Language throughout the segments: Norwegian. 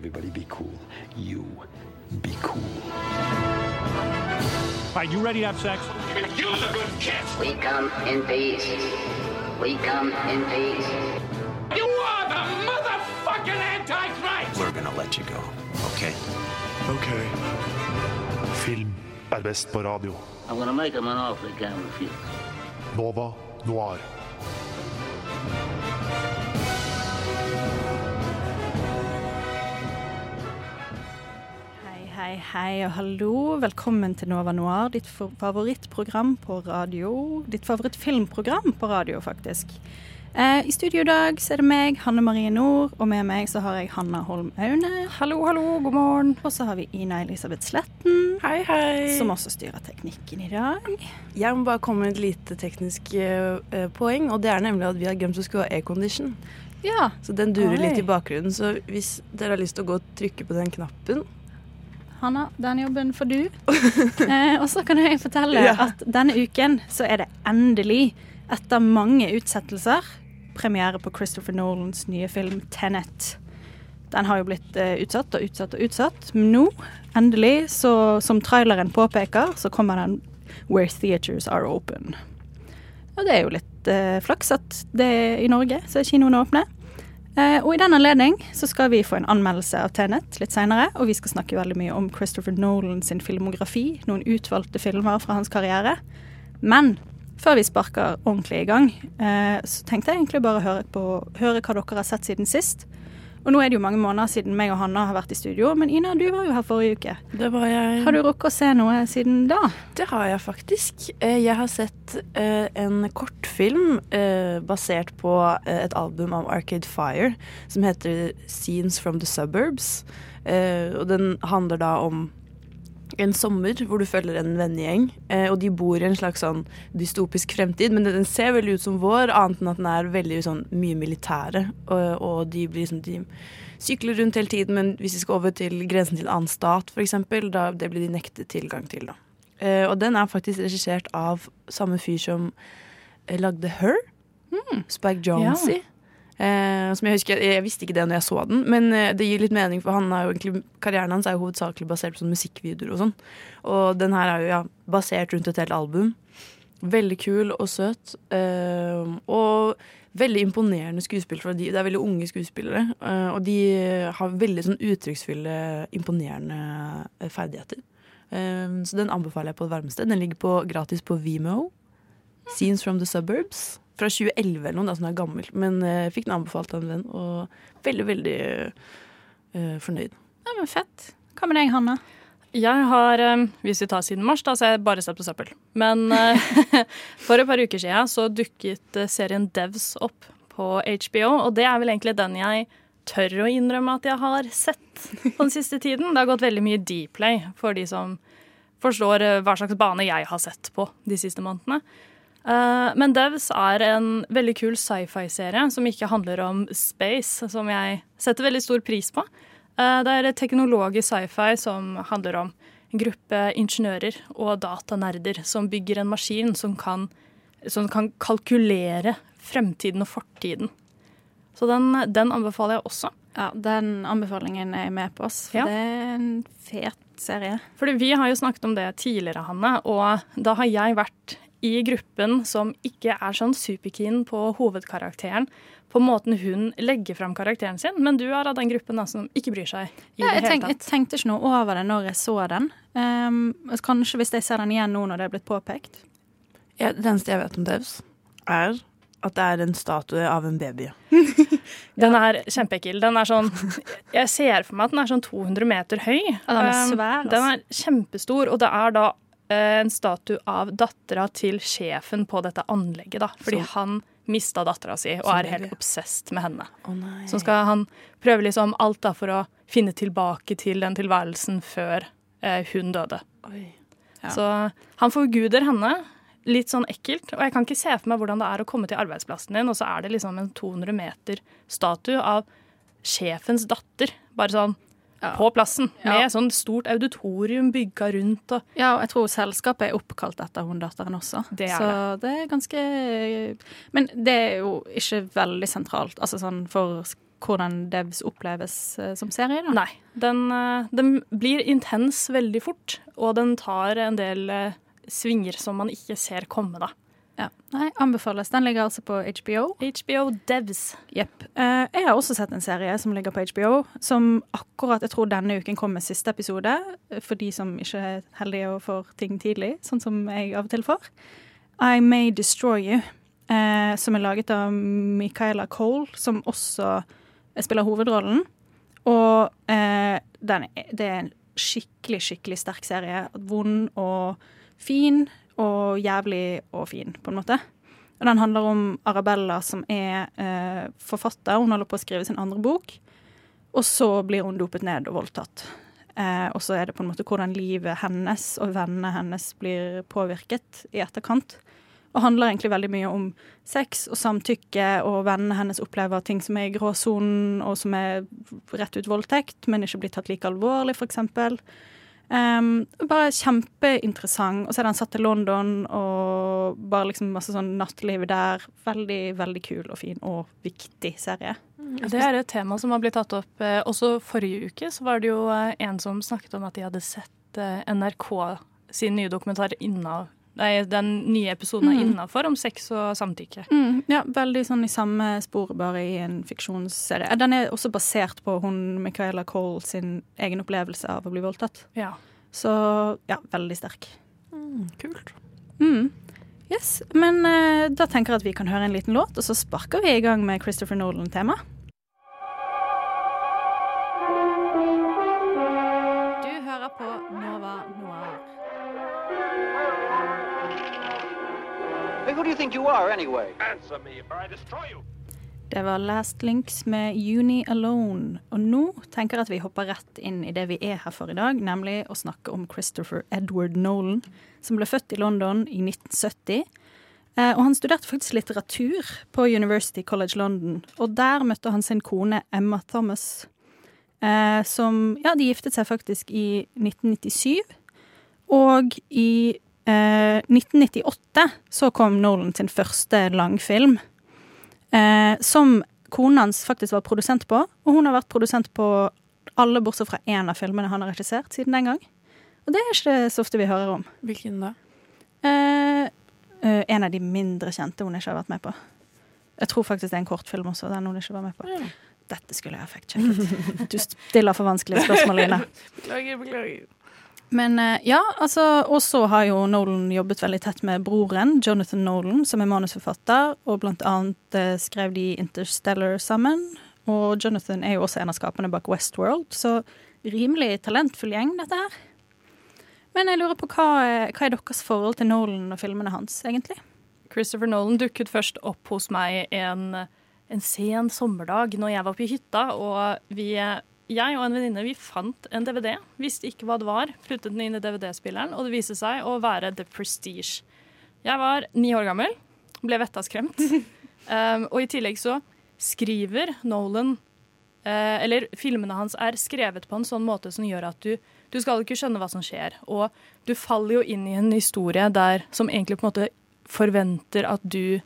Everybody be cool. You be cool. All right, you ready to have sex? You're the good kid. We come in peace. We come in peace. You are the motherfucking Antichrist! We're gonna let you go, okay? Ok. Film er best på radio. I'm gonna make him an offer he can't refuse. Nova Noir. Hei, hei, og hallo. Velkommen til Nova Noir, ditt fa- favorittprogram på radio. Ditt favorittfilmprogram på radio, faktisk. Eh, I studio i dag så er det meg, Hanne Marie Nord, og med meg så har jeg Hanna Holm Aune. Hallo, hallo, god morgen. Og så har vi Ina Elisabeth Sletten, Hei, hei. som også styrer teknikken i dag. Jeg må bare komme med et lite teknisk eh, poeng, og det er nemlig at vi har glemt å skru av aircondition. Ja, Så den durer Oi. litt i bakgrunnen, så hvis dere har lyst til å gå og trykke på den knappen Hanna, den jobben får du. Eh, og så kan jeg fortelle Ja. at denne uken så er det endelig, etter mange utsettelser, premiere på Christopher Nolans nye film 'Tenet'. Den har jo blitt eh, utsatt og utsatt og utsatt, men nå, endelig, så som traileren påpeker, så kommer den 'Where Theaters Are Open'. Og det er jo litt eh, flaks at det er i Norge så er kinoene åpne. Eh, og i den anledning så skal vi få en anmeldelse av Tenet litt seinere, og vi skal snakke veldig mye om Christopher Nolan sin filmografi, noen utvalgte filmer fra hans karriere. Men før vi sparker ordentlig i gang, eh, så tenkte jeg egentlig bare å høre, på, høre hva dere har sett siden sist. Og nå er det jo mange måneder siden meg og Hanna har vært i studio, men Ina, du var jo her forrige uke. Det var jeg. Har du rukket å se noe siden da? Det har jeg faktisk. Eh, Jeg har sett eh, en kortfilm eh, basert på et album av Arcade Fire som heter Scenes from the Suburbs. Og den handler da om en sommer hvor du følger en vennegjeng, eh, og de bor i en slags sånn dystopisk fremtid, men den ser veldig ut som vår, annet enn at den er veldig sånn mye militære, og, og de blir liksom, de sykler rundt hele tiden, men hvis de skal over til grensen til en annen stat, eksempel, da det blir de nektet tilgang til, da. Eh, og den er faktisk regissert av samme fyr som eh, lagde Her. Spike Jonze. Eh, som jeg husker, jeg, visste ikke det når jeg så den, men eh, det gir litt mening, for han egentlig, karrieren hans er jo hovedsakelig basert på musikkvideoer og sånn. Og den her er jo ja, basert rundt et helt album. Veldig kul og søt. Eh, og veldig imponerende skuespill, for de, det er veldig unge skuespillere. eh, og de har veldig sånn uttrykksfulle, imponerende eh, ferdigheter. Eh, så den anbefaler jeg på det varmeste. Den ligger på, gratis på Vimo. Scenes from the Suburbs. Fra 2011 eller noe, da, som er gammel. Men jeg fikk den anbefalt av en venn, og veldig, veldig uh, fornøyd. Ja, men Fett. Hva med deg, Hanna? Jeg har, eh, hvis vi tar siden mars, da, så har jeg bare sett på søppel. Men eh, for et par uker siden så dukket eh, serien Devs opp på HBO, og det er vel egentlig den jeg tør å innrømme at jeg har sett på den siste tiden. Det har gått veldig mye Dplay for de som forstår eh, hva slags bane jeg har sett på de siste månedene. Eh, men Devs er en veldig kul sci-fi-serie som ikke handler om space, som jeg setter veldig stor pris på. Eh, Det er teknologisk sci-fi som handler om en gruppe ingeniører og datanerder som bygger en maskin som kan, som kan kalkulere fremtiden og fortiden. Så den, den anbefaler jeg også. Ja, Den anbefalingen er jeg med på, oss, for Ja. det er en fet serie. Fordi vi har jo snakket om det tidligere, Hanne, og da har jeg vært i gruppen som ikke er sånn superkeen på hovedkarakteren, på måten hun legger fram karakteren sin, men du er av den gruppen da, som ikke bryr seg i Ja, det jeg, hele tenk, jeg tenkte ikke noe over det når jeg så den. Um, kanskje hvis jeg ser den igjen nå når det er blitt påpekt. Ja, det eneste jeg vet om Devs, er at det er en statue av en baby. Den er kjempeekkel. Den er sånn Jeg ser for meg at den er sånn 200 meter høy. Ja, den er Um, svær, altså. Den er kjempestor, og det er da en statue av dattera til sjefen på dette anlegget, da. Fordi Så- han mista dattera si og er helt obsesst med henne. Oh. Så skal han prøve liksom alt da for å finne tilbake til den tilværelsen før eh, hun døde. Oi. Så han forguder henne. Litt sånn ekkelt. Og jeg kan ikke se for meg hvordan det er å komme til arbeidsplassen din, og så er det liksom en 200 meter statue av sjefens datter. Bare sånn på plassen. Ja. Med sånn stort auditorium bygga rundt og Ja, og jeg tror selskapet er oppkalt etter hun datteren også. Det er så det er ganske Men det er jo ikke veldig sentralt. Altså sånn for hvordan Devs oppleves eh, som serie? da? Nei. Den, eh, den blir intens veldig fort, og den tar en del eh, svinger som man ikke ser komme, da. Ja. Nei, anbefales. Den ligger altså på HBO. HBO Devs. Jepp. Eh, jeg har også sett en serie som ligger på HBO, som akkurat jeg tror denne uken kom med siste episode, for de som ikke er heldige og får ting tidlig, sånn som jeg av og til får. I May Destroy You, eh, som er laget av Michaela Cole, som også spiller hovedrollen. Og eh, den, det er en skikkelig, skikkelig sterk serie. Vond og fin, og jævlig og fin, på en måte. Og den handler om Arabella, som er eh, forfatter. Hun holder på å skrive sin andre bok. Og så blir hun dopet ned og voldtatt. Eh, og så er det på en måte hvordan livet hennes og vennene hennes blir påvirket i etterkant. Og handler egentlig veldig mye om sex og samtykke, og vennene hennes opplever ting som er i gråsonen, og som er rett ut voldtekt, men ikke blir tatt like alvorlig, eksempel. Um, bare kjempeinteressant. Og så er den satt til London, og bare liksom masse sånn nattelivet der. Veldig, veldig kul og fin og viktig serie. Det er et tema som har blitt tatt opp eh, også forrige uke. Så var det jo eh, en som snakket om at de hadde sett eh, NRK sin nye dokumentar innav, Nei, den nye episoden er Mm. innafor om sex og samtykke. Mm, ja, veldig sånn i samme spor, bare i en fiksjonsserie. Eh, Den er også basert på hun Michaela Cole sin egen opplevelse av å bli voldtatt. Ja. Så ja, veldig sterk. Kult. Mm. Yes, Men uh, da tenker jeg at vi kan høre en liten låt, og så sparker vi i gang med Christopher Nolan-tema. Du hører på Nova Noir. Who do you think you are, anyway? Answer me, or I destroy you. Det var Last Links med Uni Alone. Og nå tenker jeg at vi hopper rett inn i det vi er her for i dag, nemlig å snakke om Christopher Edward Nolan, som ble født i London i 1970. Eh, og han studerte faktisk litteratur på University College London, og der møtte han sin kone Emma Thomas, eh, som Ja, de giftet seg faktisk i 1997, og i eh, 1998 så kom Nolan sin første langfilm eh, som konen hans faktisk var produsent på. Og hun har vært produsent på alle bortsett fra én av filmene han har regissert siden den gang. Og det er ikke så ofte vi hører om. Hvilken da? Eh, eh, en av de mindre kjente hun ikke har vært med på. Jeg tror faktisk det er en kortfilm også, den hun ikke var med på. Dette skulle jeg ha fact-sjekket. Du stiller for vanskelige spørsmål, Line. Beklager, beklager. Men eh, ja, altså Og så har jo Nolan jobbet veldig tett med broren, Jonathan Nolan, som er manusforfatter, og blant annet eh, skrev de Interstellar sammen. Og Jonathan er jo også en av skaperne bak Westworld, så rimelig talentfull gjeng, dette her. Men jeg lurer på hva, er- hva er deres forhold til Nolan og filmene hans, egentlig? Christopher Nolan dukket først opp hos meg en, en sen sommerdag når jeg var på hytta, og vi, jeg og en venninne vi fant en DVD, visste ikke hva det var, puttet den inn i DVD-spilleren, og det viste seg å være The Prestige. Jeg var ni år gammel, ble vettaskremt, um, og i tillegg så skriver Nolan uh, Eller filmene hans er skrevet på en sånn måte som gjør at du, du skal ikke skjønne hva som skjer, og du faller jo inn i en historie der som egentlig på en måte forventer at du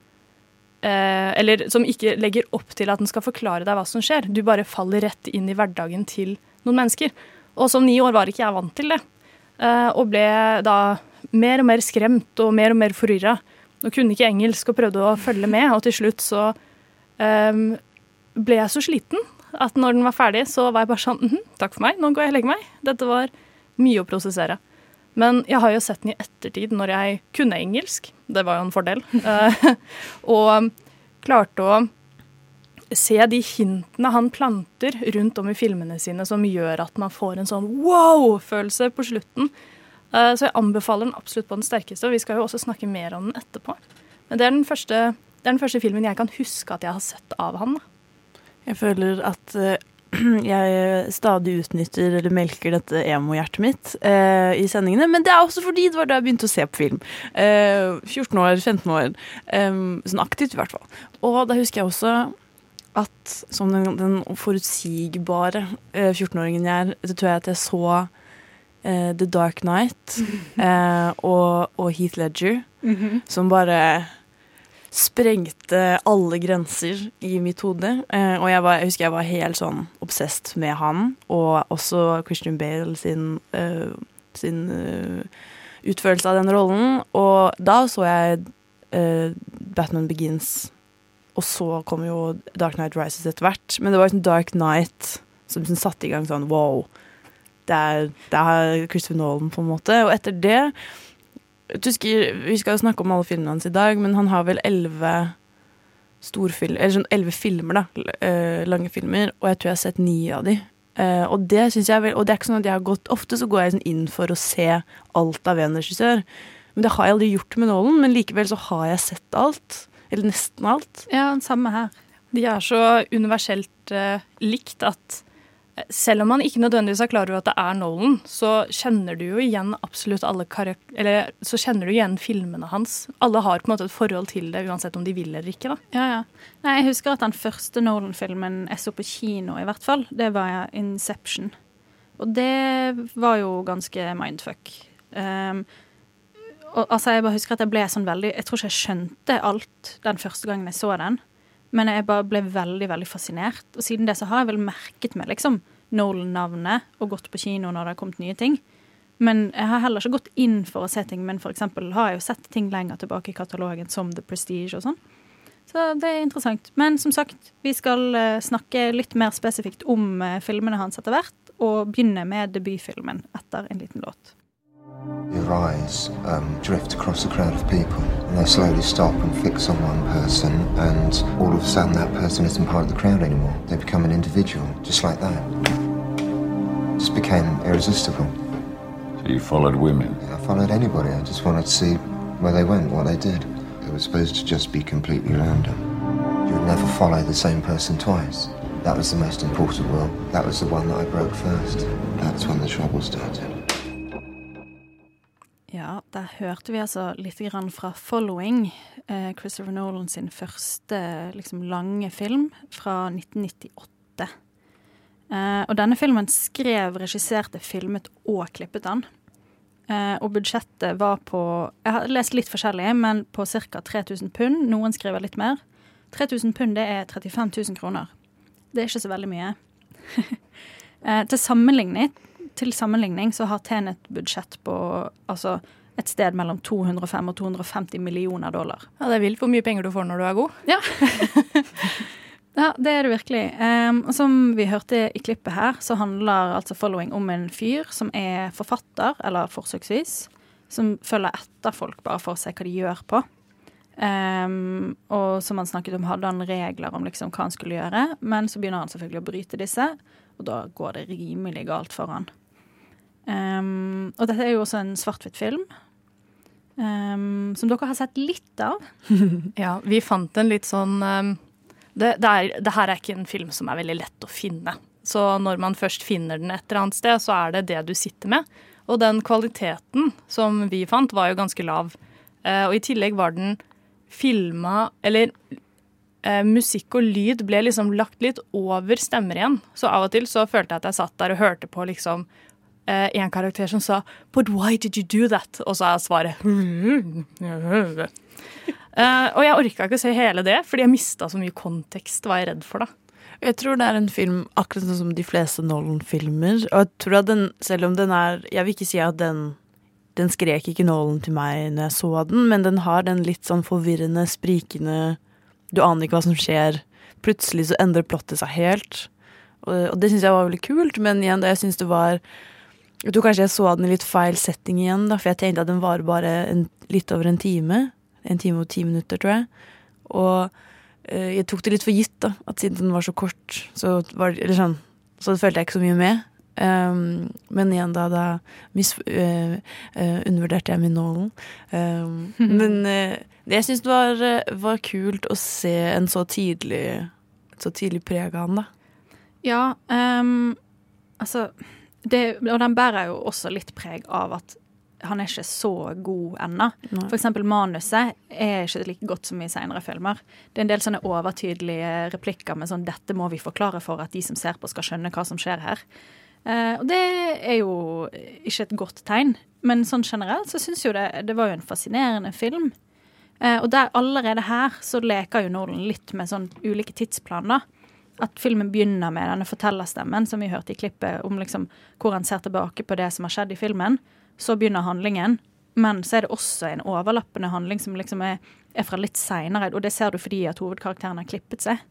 Eller som ikke legger opp til at den skal forklare deg hva som skjer. Du bare faller rett inn i hverdagen til noen mennesker. Og som ni år var ikke jeg vant til det. Eh, og ble da mer og mer skremt og mer og mer forvirra. Og kunne ikke engelsk og prøvde å følge med, og til slutt så um, ble jeg så sliten at når den var ferdig, så var jeg bare sånn «Mhm, Takk for meg, nå går jeg og legger meg. Dette var mye å prosessere. Men jeg har jo sett den i ettertid når jeg kunne engelsk. Det var jo en fordel. Eh, og klarte å se de hintene han planter rundt om i filmene sine som gjør at man får en sånn wow-følelse på slutten. Eh, Så jeg anbefaler den absolutt på den sterkeste, og vi skal jo også snakke mer om den etterpå. Men det er den første, er den første filmen jeg kan huske at jeg har sett av han. Jeg føler at eh, jeg stadig utnytter eller melker dette emo-hjertet mitt eh, i sendingene. Men det er også fordi det var da jeg begynte å se på film. Eh, 14 år, 15 år. eh, sånn aktivt, i hvert fall. Og da husker jeg også at som den, den forutsigbare eh, 14-åringen jeg er, så tror jeg at jeg så eh, The Dark Knight eh, og, og Heath Ledger, som bare sprengte alle grenser i mitt hode. Eh, og jeg, var, jeg husker jeg var helt sånn obsessed med han, og også Christian Bale sin, uh, sin uh, utførelse av den rollen. Og da så jeg uh, Batman Begins, og så kom jo Dark Night Rises etter hvert. Men det var sånn Dark Night som liksom satte i gang sånn wow. Det er, det er Christopher Nolan, på en måte. Og etter det jeg husker, Vi skal jo snakke om alle filmene hans i dag, men han har vel elleve storfilmer Eller sånn elleve filmer, da. eh, lange filmer. Og jeg tror jeg har sett ni av de. Eh, og det synes jeg vel Og det er ikke sånn at jeg har gått Ofte så går jeg sånn inn for å se alt av en regissør. Men det har jeg aldri gjort med Nålen. Men likevel så har jeg sett alt. Eller nesten alt. Ja, samme her. De er så universelt eh, likt at selv om man ikke nødvendigvis er klar over at det er Nolan, så kjenner du jo igjen absolutt alle Eller så kjenner du igjen filmene hans. Alle har på en måte et forhold til det, uansett om de vil eller ikke. da. Ja, ja. Nei, jeg husker at den første Nolan-filmen jeg så på kino, i hvert fall, det var Inception. Og det var jo ganske mindfuck. Um, og, altså, jeg bare husker at jeg ble sånn veldig Jeg tror ikke jeg skjønte alt den første gangen jeg så den, men jeg bare ble veldig, veldig fascinert. Og siden det så har jeg vel merket meg liksom Nolan-navnet og gått på kino når det har kommet nye ting. Men jeg har heller ikke gått inn for å se ting, men eksempel har jeg jo sett ting lenger tilbake i katalogen, som The Prestige og sånn. Så det er interessant. Men som sagt, vi skal eh, snakke litt mer spesifikt om eh, filmene hans etter hvert, og begynne med debutfilmen etter en liten låt. Your eyes um, drift across a crowd of people, and they slowly stop and fix on one person, and all of a sudden that person isn't part of the crowd anymore. They become an individual, just like that. Just became irresistible. So you followed women. I followed anybody. I just wanted to see where they went, what they did. It was supposed to just be completely random. You would never follow the same person twice. That was the most important rule. That was the one that I broke first. That's when the trouble started. Ja, der hørte vi altså litt grann fra 'Following', eh, Christopher Nolan sin første liksom, lange film fra 1998. Eh, og denne filmen skrev, regisserte, filmet og klippet den. Eh, og budsjettet var på Jeg har lest litt forskjellig, men på ca. 3000 pund. Noen skriver litt mer. 3000 pund det er 35 000 kroner. Det er ikke så veldig mye. til, sammenligning, til sammenligning så har Tenet budsjett på altså, et sted mellom 205 og 250 millioner dollar. Ja, Det er vilt hvor mye penger du får når du er god. Ja. ja, det er det virkelig. Um, og som vi hørte i klippet her, så handler altså 'Following' om en fyr som er forfatter, eller forsøksvis, som følger etter folk bare for å se hva de gjør på. Um, og som han snakket om, hadde han regler om liksom hva han skulle gjøre, men så begynner han selvfølgelig å bryte disse, og da går det rimelig galt for han. Um, og dette er jo også en svart-hvitt film, um, som dere har sett litt av. Ja, vi fant en litt sånn um, det, det, er, det her er ikke en film som er veldig lett å finne. Så når man først finner den et eller annet sted, så er det det du sitter med. Og den kvaliteten som vi fant, var jo ganske lav. Uh, og i tillegg var den filma Eller uh, musikk og lyd ble liksom lagt litt over stemmer igjen. Så av og til så følte jeg at jeg satt der og hørte på liksom en karakter som sa 'But why did you do that?' Og så er svaret uh, og jeg orka ikke å se hele det, fordi jeg mista så mye kontekst, var jeg redd for. da. Jeg tror det er en film akkurat sånn som de fleste Nolan-filmer. Og jeg tror at den, selv om den er Jeg vil ikke si at den Den skrek ikke Nolan til meg når jeg så den, men den har den litt sånn forvirrende, sprikende Du aner ikke hva som skjer. Plutselig så endrer plottet seg helt. Og, og det syns jeg var veldig kult, men igjen, jeg syns det var Jeg tror kanskje jeg så den i litt feil setting igjen, da, for jeg tenkte at den var bare en, litt over en time. En time og ti minutter, tror jeg. Og eh, jeg tok det litt for gitt, da, at siden den var så kort, så, var, det- eller sånn, så følte jeg ikke så mye med. Um, men igjen, da, da mis, eh, eh, undervurderte jeg min Nolan. Um, men eh, det jeg syns var, eh, var kult å se en så tidlig så tidlig preg av han, da. Ja, um, altså det, Og den bærer jo også litt preg av at han er ikke så god ennå. F.eks. Manuset er ikke like godt som i senere filmer. Det er en del sånne overtydelige replikker med sånn 'dette må vi forklare for at de som ser på, skal skjønne hva som skjer her'. Eh, og det er jo ikke et godt tegn, men sånn generelt så syns jo det Det var jo en fascinerende film. Eh, og der allerede her så leker jo Nolan litt med sånn ulike tidsplan, da. At filmen begynner med denne fortellerstemmen som vi hørte i klippet, om liksom hvor han ser tilbake på det som har skjedd i filmen. Så begynner handlingen, men så er det også en overlappende handling som liksom er, er fra litt seinere, og det ser du fordi at hovedkarakteren har klippet seg.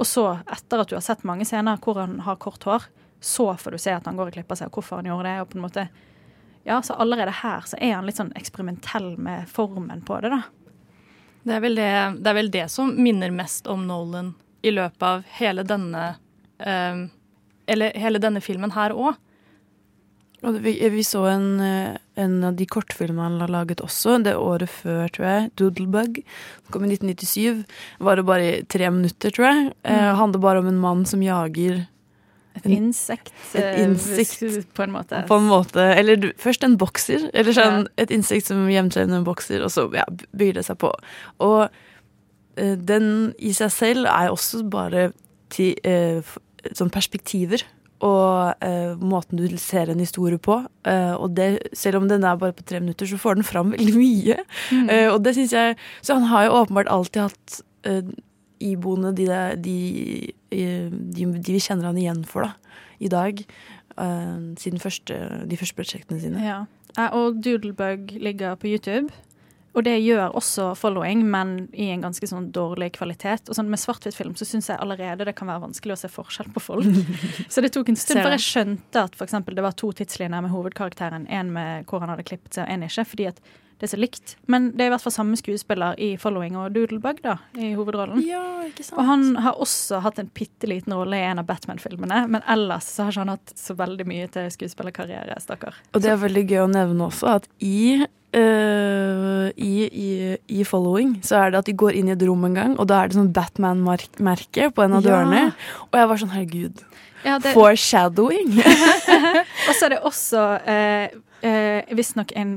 Og så, etter at du har sett mange scener hvor han har kort hår, så får du se at han går og klipper seg, og hvorfor han gjorde det. og på en måte ja, Så allerede her så er han litt sånn eksperimentell med formen på det, da. Det er, vel det, det er vel det som minner mest om Nolan i løpet av hele denne eh, Eller hele denne filmen her òg. Og vi, vi så en, eh, en av de kortfilmene han har laget også, det året før, tror jeg. 'Doodlebug'. Kom i 1997. Var det bare i tre minutter, tror jeg. Eh, Mm. handler bare om en mann som jager Et En- insekt, et eh, insekt, på en måte. På en måte. Eller du, først en bokser. Eller sånn et insekt som hjemtrener en bokser, og så ja, bygger det seg på. Og eh, den i seg selv er også bare ti, eh, f- sånn perspektiver. Og eh, måten du ser en historie på. Eh, og det, selv om den er bare på tre minutter, så får den fram veldig mye. Mm. Eh, og det synes jeg Så han har jo åpenbart alltid hatt eh, iboende de, de, eh, de, de vi kjenner han igjen for, da, i dag. eh, siden første, de første prosjektene sine. Ja. Eh, Og Doodlebug ligger på YouTube. Og det gjør også following, men i en ganske sånn dårlig kvalitet. Og sånn Med svart-hvitt-film så syns jeg allerede det kan være vanskelig å se forskjell på folk. så det tok en stund før jeg skjønte at for eksempel, det var to tidslinjer med hovedkarakteren. En med hvor han hadde klippet seg, og en ikke. Fordi at det er så likt. Men det er i hvert fall samme skuespiller i Following og Doodlebug da, i hovedrollen. Ja, ikke sant? Og han har også hatt en bitte liten rolle i en av Batman-filmene, men ellers så har ikke han hatt så veldig mye til skuespillerkarriere, stakkar. Og det er veldig gøy å nevne også at i, eh, i, i, i Following så er det at de går inn i et rom en gang, og da er det sånn Batman-merke på en av Ja. dørene. Og jeg var sånn, herregud. Ja, det- Foreshadowing. Og så er det også eh, uh, visstnok en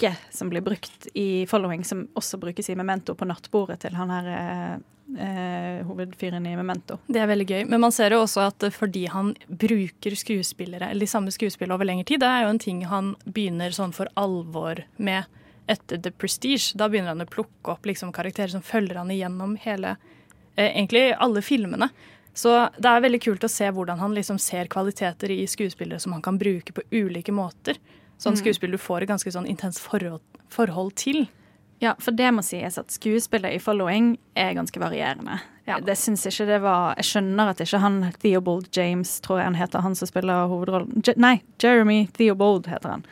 klokke som blir brukt i Following, som også brukes i Memento på nattbordet til han her eh, eh, hovedfyren i Memento. Det er veldig gøy. Men man ser jo også at fordi han bruker skuespillere, eller de samme skuespillere over lengre tid, det er jo en ting han begynner sånn for alvor med etter The Prestige. Da begynner han å plukke opp liksom karakterer som følger han igjennom hele eh, Egentlig alle filmene. Så det er veldig kult å se hvordan han liksom ser kvaliteter i skuespillere som han kan bruke på ulike måter. Sånn Mm. skuespill du får et ganske sånn intenst forhold, forhold til. Ja, for det må sies at skuespillet i Following er ganske varierende. Det syns ikke det var Jeg skjønner at ikke han Theobald James, tror jeg han heter, han som spiller hovedrollen Je Nei, Jeremy Theobald heter han.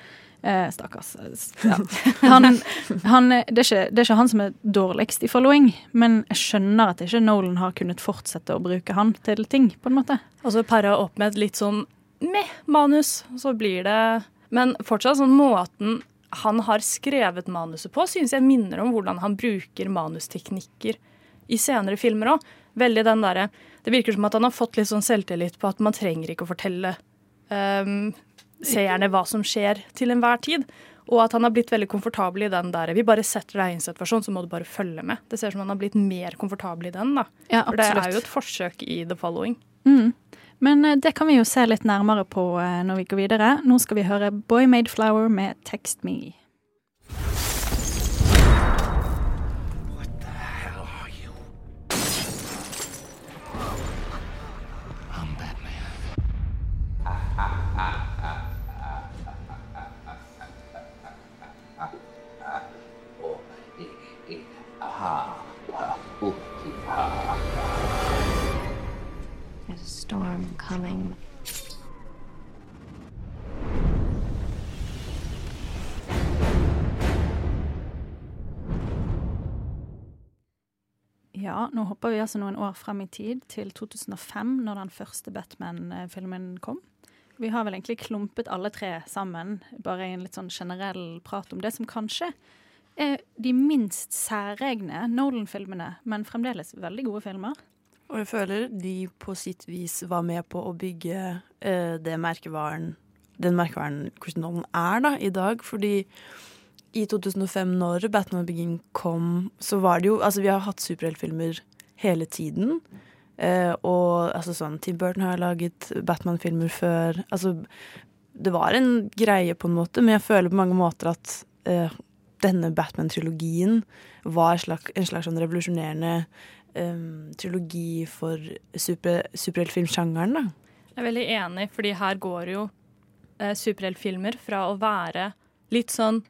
Eh, Stakkars. Ja. Han, han, det, er ikke, det er ikke han som er dårligst i Following, men jeg skjønner at ikke Nolan har kunnet fortsette å bruke han til ting, på en måte. Og så para opp med et litt sånn meh manus, så blir det Men fortsatt sånn måten han har skrevet manuset på, synes jeg minner om hvordan han bruker manusteknikker i senere filmer òg. Veldig den derre Det virker som at han har fått litt sånn selvtillit på at man trenger ikke å fortelle um, seerne hva som skjer til enhver tid. Og at han har blitt veldig komfortabel i den der Vi bare setter deg i en situasjon, så må du bare følge med. Det ser ut som han har blitt mer komfortabel i den, da. Ja, For det er jo et forsøk i The Following. Mm. Men eh, det kan vi jo se litt nærmere på eh, når vi går videre. Nå skal vi høre Boy Made Flower med Text Me. Storm coming. Ja, nå hopper vi altså noen år frem i tid, til 2005, når den første Batman-filmen kom. Vi har vel egentlig klumpet alle tre sammen, bare i en litt sånn generell prat om det som kanskje er de minst særegne Nolan-filmene, men fremdeles veldig gode filmer. Og jeg føler de på sitt vis var med på å bygge uh, det merkevaren den merkevaren Christian Nolan er da, i dag. Fordi i 2005, når Batman Begin kom, så var det jo Altså, vi har hatt superheltfilmer hele tiden. Uh, og altså sånn Tim Burton har laget Batman-filmer før. Altså, det var en greie på en måte, men jeg føler på mange måter at uh, denne Batman-trilogien var slags, en slags sånn revolusjonerende um, trilogi for super, superheltfilmsjangeren. da. Jeg er veldig enig, fordi her går jo eh, superheltfilmer fra å være litt sånn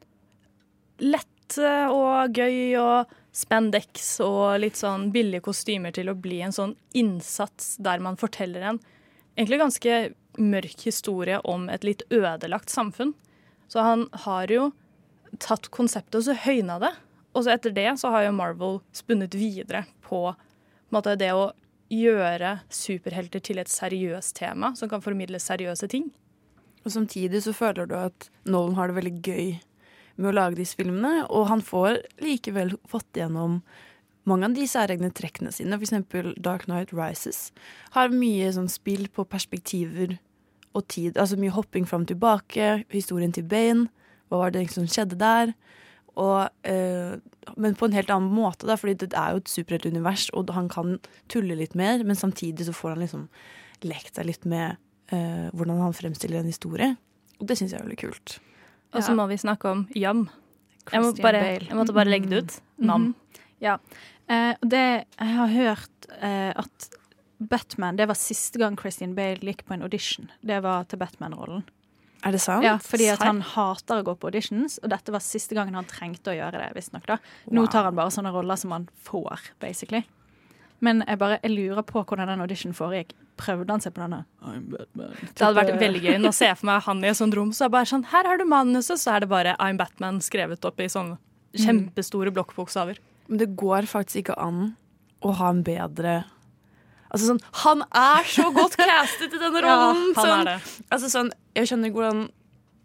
lette og gøy og spandex og litt sånn billige kostymer til å bli en sånn innsats der man forteller en egentlig ganske mørk historie om et litt ødelagt samfunn. Så han har jo tatt konseptet og så høyna det. Og så etter det så har jo Marvel spunnet videre på, på måte, det å gjøre superhelter til et seriøst tema som kan formidle seriøse ting. Og samtidig så føler du at Nolan har det veldig gøy med å lage disse filmene, og han får likevel fått gjennom mange av de særegne trekkene sine. Eksempel Dark Night Rises har mye sånn spill på perspektiver og tid. Altså mye hopping fram og tilbake, historien til Bane, hva var det som skjedde der? Og, eh, men på en helt annen måte, da, fordi det er jo et superheltunivers, og han kan tulle litt mer, men samtidig så får han liksom lekt seg litt med eh, hvordan han fremstiller en historie. Og det syns jeg er veldig kult. Og så Ja. må vi snakke om Jam. Jeg, må bare, jeg måtte bare legge det ut. Nam. Mhm. Ja. Eh, det, jeg har hørt eh, at Batman Det var siste gang Christian Bale gikk på en audition. Det var til Batman-rollen. Er det sant? Ja, fordi at han hater å gå på auditions, og dette var siste gangen han trengte å gjøre det. visstnok da. Nå tar han bare sånne roller som han får, basically. Men jeg bare jeg lurer på hvordan den auditionen foregikk. Prøvde han seg på denne? I'm Batman. Det hadde vært veldig gøy. Nå ser jeg for meg han i et sånt rom, så er bare sånn Her har du manuset, så er det bare I'm Batman skrevet opp i sånne kjempestore blokkbokstaver. Men det går faktisk ikke an å ha en bedre Altså sånn, Han er så godt castet i denne Ja, rollen! han sånn. Altså sånn, Jeg skjønner hvordan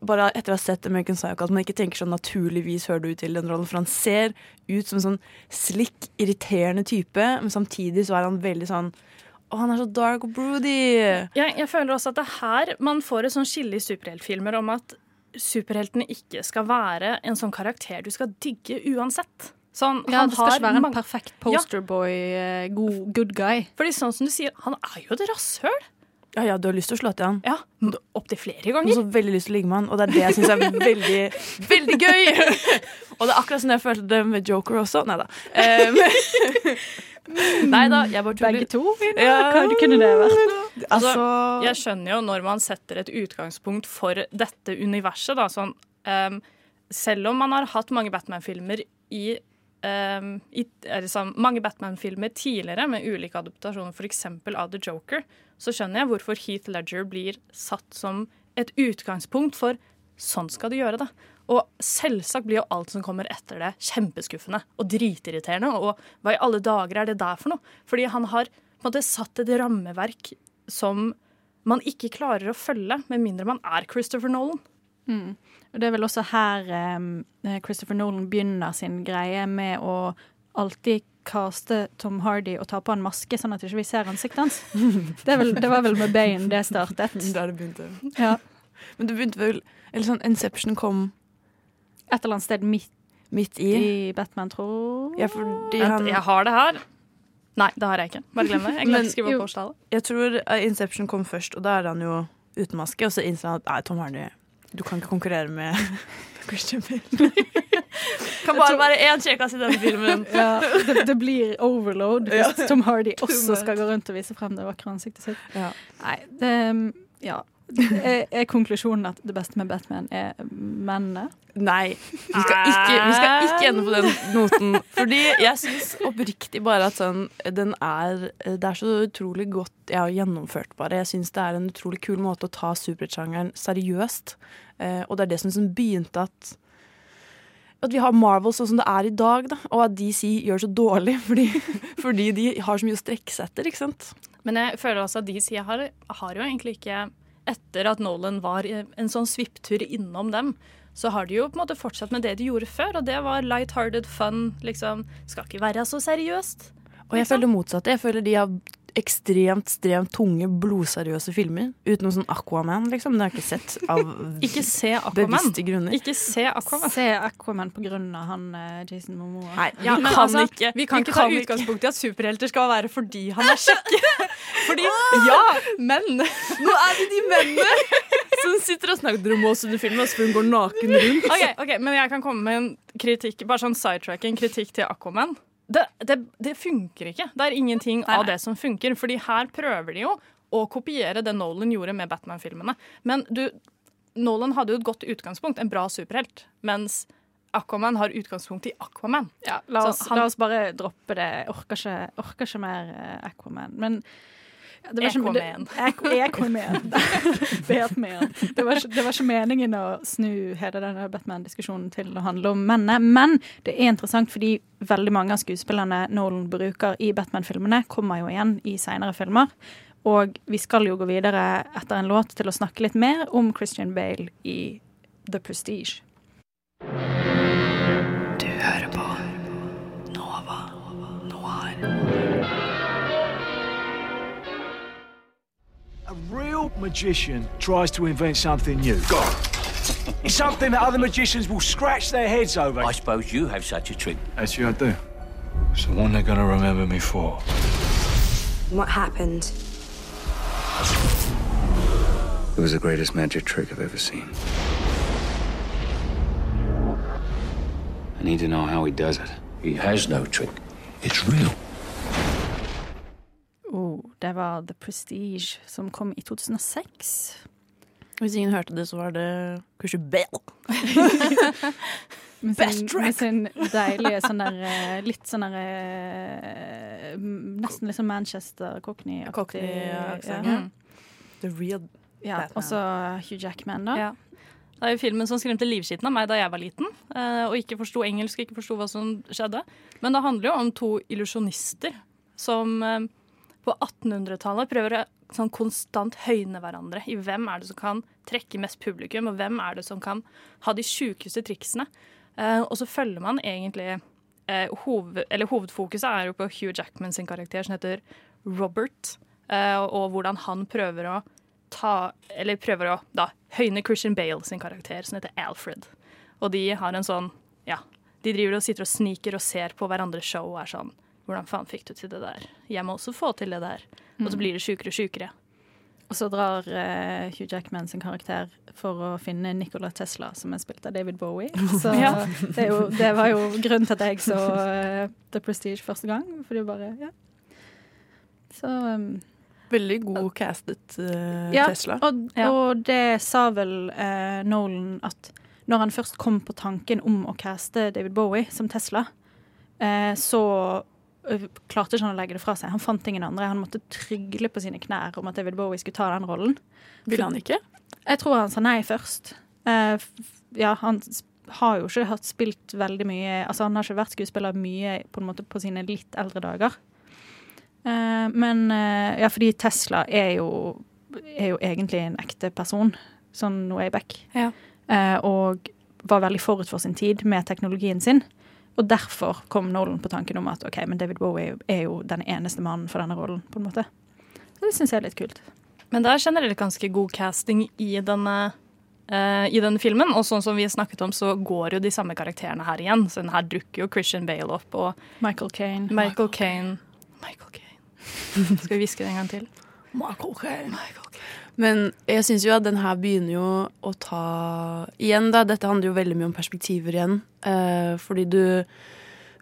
bare etter å ha sett American Psycho at man ikke tenker sånn naturligvis hører du til den rollen, for han ser ut som en sånn slick, irriterende type, men samtidig så er han veldig sånn Å, han er så dark og broody! Jeg, jeg føler også at det er her man får et sånn skille i superheltfilmer om at superheltene ikke skal være en sånn karakter du skal digge uansett. Sånn, Ja, han det skal har ikke være en mange- perfekt posterboy, ja. god good guy. Fordi sånn som du sier, han er jo et rasshøl. Ja, ja, du har lyst til å slå til han. Ja, Opptil flere Du har ganger. så veldig lyst til å ligge med han, og det er det jeg syns er veldig, veldig gøy! og det er akkurat sånn jeg følte det med Joker også. Nei da. Nei da, jeg bare tuller. Begge to? Ja. Hva kunne det vært? Altså, jeg skjønner jo når man setter et utgangspunkt for dette universet, da, sånn um, Selv om man har hatt mange Batman-filmer i, ehm, i liksom, mange Batman-filmer tidligere med ulike adoptasjoner, f.eks. av The Joker, så skjønner jeg hvorfor Heath Ledger blir satt som et utgangspunkt for sånn skal du gjøre det. Og selvsagt blir jo alt som kommer etter det, kjempeskuffende og dritirriterende. Og hva i alle dager er det der for noe? Fordi han har på en måte satt et rammeverk som man ikke klarer å følge, med mindre man er Christopher Nolan. Mm. Og det er vel også her eh, Christopher Nolan begynner sin greie med å alltid kaste Tom Hardy og ta på en maske, sånn at vi ikke ser ansiktet hans. Det, vel, det var vel med Bane det startet. Der det begynte. Ja. Men det begynte vel Eller sånn Inception kom Et eller annet sted midt, midt i. i Batman, tror Ja, fordi Vent, han jeg har det her. Nei, det har jeg ikke. Bare glem det. Jeg glemte å skrive opp årstallet. Jeg tror eh, Inception kom først, og da er han jo uten maske. Og så innser han at nei, Tom Hardy, du kan ikke konkurrere med Christian Bale. kan bare være én kjekkas i denne filmen. Ja, det, det blir overload hvis Ja. Tom Hardy også skal gå rundt og vise frem det vakre ansiktet sitt. Ja. Nei, det Ja. Er, er konklusjonen at det beste med Batman er mennene? Nei, vi skal, ikke, vi skal ikke ende på den noten. Fordi jeg syns oppriktig bare at sånn Den er Det er så utrolig godt ja, gjennomført, bare. Jeg syns det er en utrolig kul måte å ta superhetsjangeren seriøst. Eh, og det er det som som begynte at at vi har Marvel sånn som det er i dag, da, og at DC gjør så dårlig fordi, fordi de har så mye å strekke seg etter. ikke sant? Men jeg føler også at DC har, har jo egentlig ikke Etter at Nolan var en sånn svipptur innom dem, så har de jo på en måte fortsatt med det de gjorde før, og det var light-hearted fun. liksom, Skal ikke være så seriøst. Og jeg føler det motsatte. Jeg føler de har ekstremt ekstremt tunge, blodseriøse filmer. Utenom sånn Aquaman, liksom. Det har jeg ikke sett av Ikke se bevisste grunner. Ikke se Aquaman. Se Aquaman på grunn av han eh, Jason Momoa. Nei, Ja, vi kan altså, ikke. Vi kan ikke ta utgangspunkt i at superhelter skal være fordi han er kjekk. fordi Ja, men Nå er vi de mennene som sitter og snakker om oss under filmen, og så får hun går naken rundt. OK, okay, men jeg kan komme med en kritikk, bare sånn sidetracking, kritikk til Aquaman. Det, det, det funker ikke. Det er ingenting av det som funker. Fordi her prøver de jo å kopiere det Nolan gjorde med Batman-filmene. Men du, Nolan hadde jo et godt utgangspunkt, en bra superhelt. Mens Aquaman har utgangspunkt i Aquaman. Ja, la oss, han- la oss bare droppe det. Jeg orker orker ikke mer eh, Aquaman. Men det var ikke- Aquaman. det- Aqu- Aquaman. igjen. Det var, det var ikke meningen å snu hele denne Batman-diskusjonen til å handle om mennene. Men det er interessant fordi veldig mange av skuespillerne Nolan bruker i Batman-filmene, kommer jo igjen i seinere filmer. Og vi skal jo gå videre etter en låt til å snakke litt mer om Christian Bale i The Prestige. Real magician tries to invent something new. it's something that other magicians will scratch their heads over. I suppose you have such a trick. Actually, I do. It's the one they're going to remember me for. What happened? It was the greatest magic trick I've ever seen. I need to know how he does it. He has no trick. It's real. Det var The Prestige, som kom i 2006. Hvis ingen hørte det, så var det kanskje Bell. Med Best sin, track! med sin deilige sånn der eh, Litt sånn der eh, Nesten litt sånn Manchester-cockney-aktig. Cockney-aksent, ja. Mm. The real Ja, Batman. Og så Hugh Jackman, da. Ja. Det er jo filmen som skremte livskiten av meg da jeg var liten eh, og ikke forsto engelsk ikke forsto hva som skjedde. Men det handler jo om to illusjonister som på 1800-tallet prøver å sånn konstant høyne hverandre i hvem er det som kan trekke mest publikum, og hvem er det som kan ha de sjukeste triksene. Uh, og så følger man egentlig uh, hoved, Eller hovedfokuset er jo på Hugh Jackman sin karakter som heter Robert, uh, og hvordan han prøver å ta Eller prøver å da høyne Christian Bale sin karakter, som heter Alfred. Og de har en sånn Ja, de driver og sitter og sniker og ser på hverandres show og er sånn Hvordan faen fikk du til det der? Jeg må også få til det der. Og så Mm. blir det sjukere og sjukere. Og så drar uh, Hugh Jackman sin karakter for å finne Nikola Tesla, som er spilt av David Bowie. Så Ja. det, er jo, det var jo grunnen til at jeg så uh, The Prestige første gang. Fordi bare, ja. Så um, Veldig god castet uh, ja, Tesla. Og, og det sa vel Nolan at når han først kom på tanken om å caste David Bowie som Tesla, eh, så klarte ikke han å legge det fra seg. Han fant ingen andre. Han måtte trygle på sine knær om at David Bowie skulle ta den rollen. Ville han ikke? Jeg tror han sa nei først. Uh, ja, han har jo ikke hatt spilt veldig mye Altså, han har ikke vært skuespiller mye på en måte på sine litt eldre dager. Uh, men uh, Ja, fordi Tesla er jo, er jo egentlig en ekte person, sånn way back. Ja. Og var veldig forut for sin tid med teknologien sin. Og derfor kom Nolan på tanken om at ok, men David Bowie er jo den eneste mannen for denne rollen. på en måte. Så det syns jeg er litt kult. Men det er generelt ganske god casting i denne, uh, i denne filmen. Og sånn som vi snakket om, så går jo de samme karakterene her igjen. Så den her dukker jo Christian Bale opp, og Michael Caine. Michael Caine. Michael Caine. Skal vi hviske det en gang til? Michael Caine. Men jeg syns jo at den her begynner jo å ta Igjen, da. Dette handler jo veldig mye om perspektiver igjen. Eh, fordi du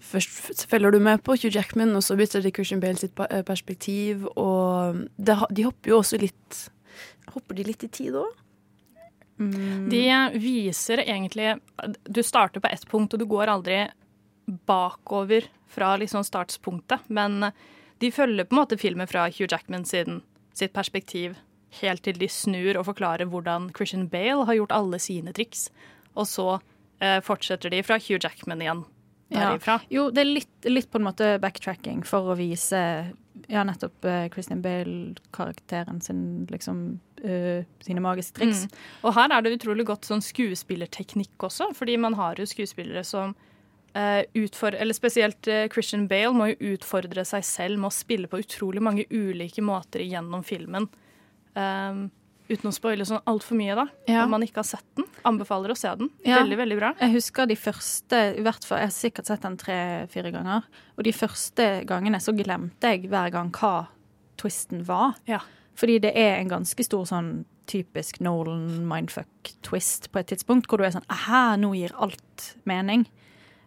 Først følger du med på Hugh Jackman, og så bytter de Christian Bale sitt eh, perspektiv. Og det, de hopper jo også litt Hopper de litt i tid òg? De viser egentlig Du starter på ett punkt, og du går aldri bakover fra liksom startspunktet. Men de følger på en måte filmen fra Hugh Jackman sin, sitt perspektiv helt til de snur og forklarer hvordan Christian Bale har gjort alle sine triks. Og så eh, fortsetter de fra Hugh Jackman igjen derifra. Jo, det er litt, litt på en måte backtracking for å vise ja, nettopp eh, Christian Bale-karakteren sin liksom eh, sine magiske triks. Mm. Og her er det utrolig godt sånn skuespillerteknikk også, fordi man har jo skuespillere som eh, utfordrer eller spesielt eh, Christian Bale må jo utfordre seg selv med å spille på utrolig mange ulike måter gjennom filmen. Um, uten å spoile sånn altfor mye, da. Ja. Om man ikke har sett den. Anbefaler å se den. Ja. Veldig, veldig bra. Jeg husker de første i hvert fall, Jeg har sikkert sett den tre-fire ganger. Og de første gangene så glemte jeg hver gang hva twisten var. Fordi det er en ganske stor sånn typisk Nolan mindfuck-twist på et tidspunkt, hvor du er sånn Aha, nå gir alt mening.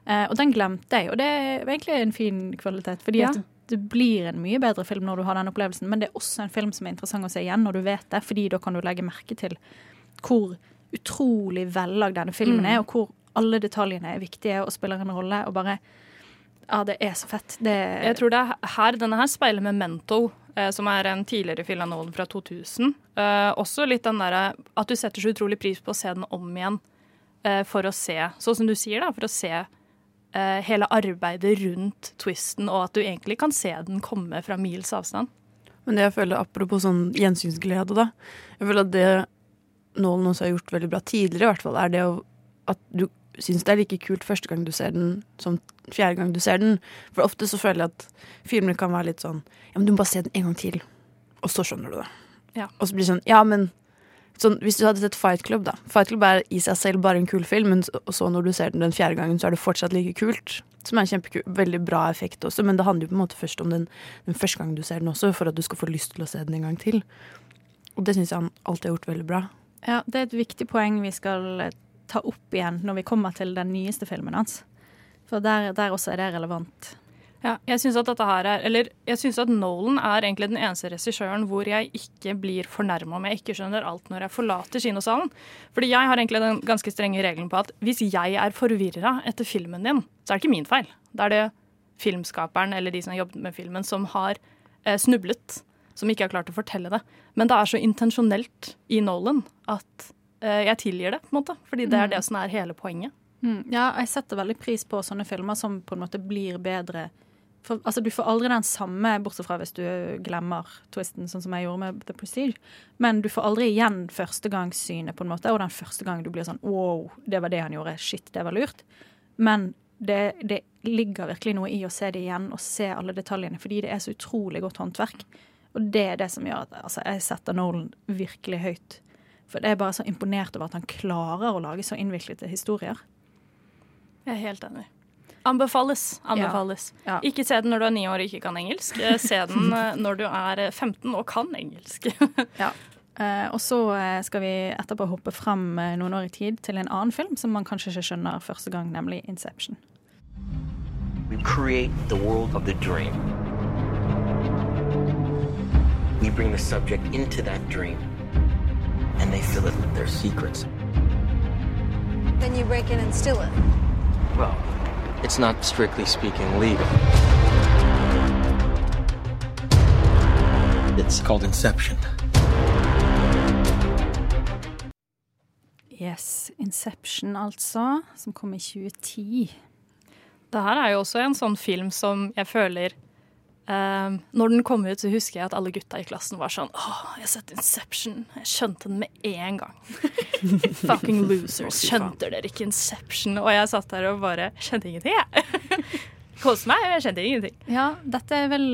Eh, og den glemte jeg, og det er egentlig en fin kvalitet. Fordi Ja. at det blir en mye bedre film når du har den opplevelsen, men det er også en film som er interessant å se igjen når du vet det, fordi da kan du legge merke til hvor utrolig vellagd denne filmen Mm. er, og hvor alle detaljene er viktige og spiller en rolle, og bare Ja, det er så fett. Det Jeg tror det er her, Denne her speiler Memento, eh, som er en tidligere film av Nolan fra 2000. Eh, også litt den derre at du setter så utrolig pris på å se den om igjen eh, for å se, sånn som du sier, da, for å se eh, hele arbeidet rundt twisten, og at du egentlig kan se den komme fra mils avstand. Men det jeg føler, apropos sånn gjensynsglede, da. Jeg føler at det Nolan også har gjort veldig bra tidligere, i hvert fall, er det at du syns det er like kult første gang du ser den, som fjerde gang du ser den. For ofte så føler jeg at filmer kan være litt sånn Ja, men du må bare se den en gang til, og så skjønner du det. Ja. Og så blir det sånn Ja, men sånn, Hvis du hadde sett Fight Club, da. Fight Club er i seg selv bare en kul film, men så, når du ser den den fjerde gangen, så er det fortsatt like kult. Som er en veldig bra effekt også, men det handler jo på en måte først om den, den første gangen du ser den også, for at du skal få lyst til å se den en gang til. Og det syns jeg han alltid har gjort veldig bra. Ja, det er et viktig poeng vi skal eh, ta opp igjen når vi kommer til den nyeste filmen hans. For der, der også er det relevant. Ja, jeg syns at dette her er Eller jeg syns at Nolan er egentlig den eneste regissøren hvor jeg ikke blir fornærma om jeg ikke skjønner alt når jeg forlater kinosalen. Fordi jeg har egentlig den ganske strenge regelen på at hvis jeg er forvirra etter filmen din, så er det ikke min feil. Da er det filmskaperen eller de som har jobbet med filmen, som har eh, snublet. Som ikke har klart å fortelle det. Men det er så intensjonelt i Nolan at eh, jeg tilgir det, på en måte. Fordi det er Mm. det som er hele poenget. Mm, ja, jeg setter veldig pris på sånne filmer som på en måte blir bedre. For, altså, du får aldri den samme, bortsett fra hvis du glemmer twisten, sånn som jeg gjorde med The Prestige. Men du får aldri igjen førstegangssynet, på en måte, og den første gangen du blir sånn wow, det var det han gjorde, shit, det var lurt. Men det, det ligger virkelig noe i å se det igjen og se alle detaljene, fordi det er så utrolig godt håndverk. Og det er det som gjør at altså, jeg setter Nolan virkelig høyt. For det er bare så imponert over at han klarer å lage så innviklede historier. Jeg er helt enig. Anbefales. Anbefales. Ja. Ja. Ikke se den når du er ni år og ikke kan engelsk. Eh, Se den eh, når du er eh, 15 og kan engelsk. Ja. Eh, og så eh, skal vi etterpå hoppe frem eh, noen år i tid til en annen film som man kanskje ikke skjønner første gang, nemlig Inception. We create the world of the dream. We bring the subject into that dream, and they fill it with their secrets. Then you break in and steal it. Well, it's not strictly speaking legal. It's called Inception. Yes, Inception altså, som kom i 2010. Det her er jo også en sånn film som jeg føler eh, Når den kom ut, så husker jeg at alle gutta i klassen var sånn Åh, jeg har sett Inception. Jeg skjønte den med en gang. Fucking losers. Skjønte dere ikke Inception? Og jeg satt der og bare Skjønte ingenting, jeg. Koste meg, jeg skjønte ingenting. Ja, dette er vel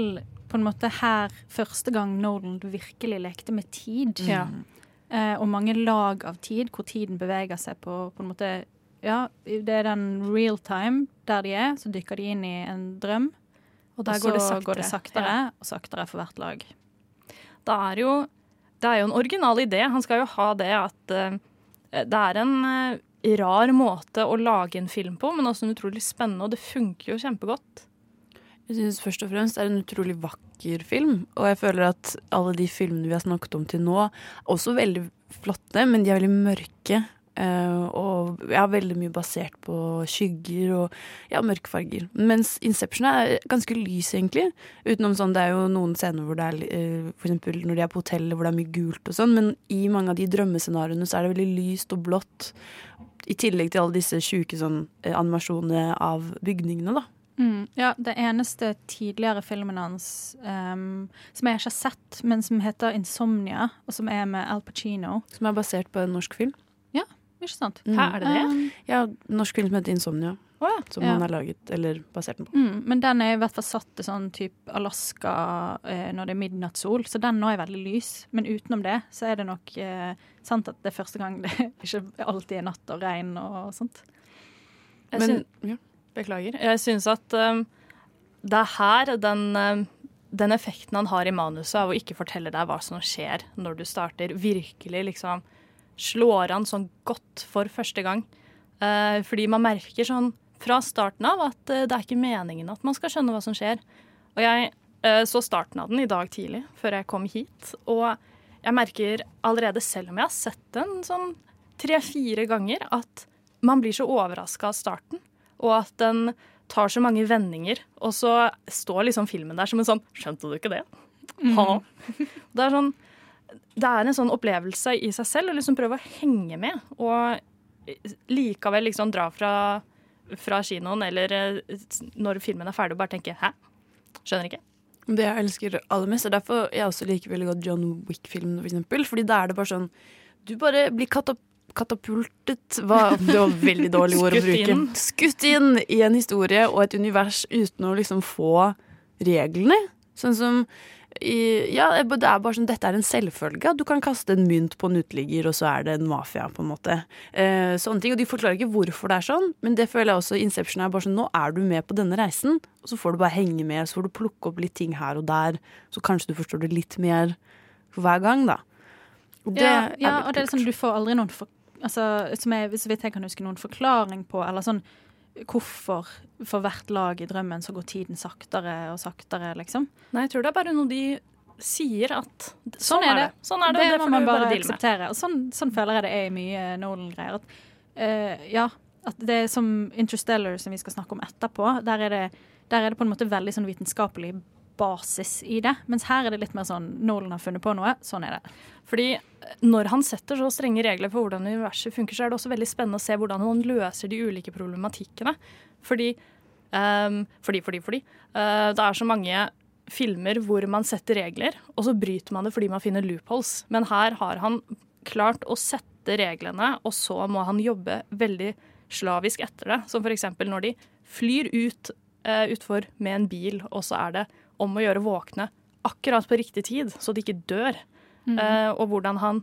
på en måte her første gang Nolan virkelig lekte med tid. Ja. Uh, og mange lag av tid, hvor tiden beveger seg på, på en måte Ja, det er den real time der de er, så dykker de inn i en drøm. Og der går det saktere. går det saktere, Ja. og saktere for hvert lag. Det er jo, det er jo en original idé. Han skal jo ha det at uh, det er en uh, rar måte å lage en film på, men også en utrolig spennende, og det funker jo kjempegodt. Jeg synes først og fremst det er en utrolig vakker film, og jeg føler at alle de filmene vi har snakket om til nå, er også veldig flotte, men de er veldig mørke. Eh, og ja, veldig mye basert på skygger og ja, mørke farger. Mens Inception er ganske lys, egentlig. Utenom sånn, Det er jo noen scener hvor det er uh, for når de er på hotellet hvor det er mye gult og sånn, men i mange av de drømmescenarioene så er det veldig lyst og blått. I tillegg til alle disse sjuke sånn, eh, animasjonene av bygningene, da. Mm, ja, det eneste tidligere filmen hans um, som jeg ikke har sett, men som heter 'Insomnia', og som er med Al Pacino. Som er basert på en norsk film. Ja, ikke sant? Mm. Hæ, er det det? Um, Ja, norsk film som heter Insomnia. som Ja. han har laget, eller basert den på. Mm, men den er i hvert fall satt til sånn type Alaska eh, når det er midnattssol, så den nå er veldig lys. Men utenom det så er det nok eh, sant at det er første gang det ikke alltid er natt og regn og sånt. Jeg Men- ja. Beklager. Jeg syns at um, det er her den, um, den effekten han har i manuset av å ikke fortelle deg hva som skjer når du starter, virkelig liksom slår an sånn godt for første gang. Eh, fordi man merker sånn fra starten av at eh, det er ikke meningen at man skal skjønne hva som skjer. Og jeg eh, så starten av den i dag tidlig, før jeg kom hit. Og jeg merker allerede, selv om jeg har sett den sånn tre-fire ganger, at man blir så overraska av starten. Og at den tar så mange vendinger. Og så står liksom filmen der som en sånn Skjønte du ikke det? Ha. Det er sånn det er en sånn opplevelse i seg selv å liksom prøve å henge med. Og likevel liksom dra fra, fra kinoen eller eh, når filmen er ferdig og bare tenke 'hæ? Skjønner ikke'. Det jeg elsker aller mest, er derfor jeg også liker veldig godt John Wick-filmen, for eksempel. Fordi da er det bare sånn Du bare blir katap katapultet hva, Det var veldig dårlig ord å bruke. Skutt inn i en historie og et univers uten å liksom få reglene. Sånn som i, Ja, det er bare sånn Dette er en selvfølge. Du kan kaste en mynt på en uteligger, og så er det en mafia, på en måte. Eh, sånne ting. Og de forklarer ikke hvorfor det er sånn, men det føler jeg også Inception er bare sånn Nå er du med på denne reisen, og så får du bare henge med, så får du plukke opp litt ting her og der, så kanskje du forstår det litt mer for hver gang, da. Og det ja, ja, og det er sånn du får aldri noen for, altså, som jeg, Så vidt jeg kan huske, noen forklaring på, eller sånn hvorfor for hvert lag i drømmen så går tiden saktere og saktere, liksom. Nei, jeg tror det er bare noe de sier at Sånn, er det. Sånn er det, og det må man bare, bare akseptere. Og sånn, sånn føler jeg det er i mye Nolan-greier. At, uh, ja, at det er som Interstellar, som vi skal snakke om etterpå. Der er det, der er det på en måte veldig sånn vitenskapelig basis i det. Mens her er det litt mer sånn Nolan har funnet på noe, sånn er det. Fordi når han setter så strenge regler for hvordan universet funker, så er det også veldig spennende å se hvordan han løser de ulike problematikkene. Fordi, um, fordi, fordi, fordi. Uh, det er så mange filmer hvor man setter regler, og så bryter man det fordi man finner loopholes. Men her har han klart å sette reglene, og så må han jobbe veldig slavisk etter det. Som f.eks. når de flyr ut uh, utfor med en bil, og så er det om å gjøre våkne akkurat på riktig tid, så de ikke dør. Mm. Eh, og hvordan han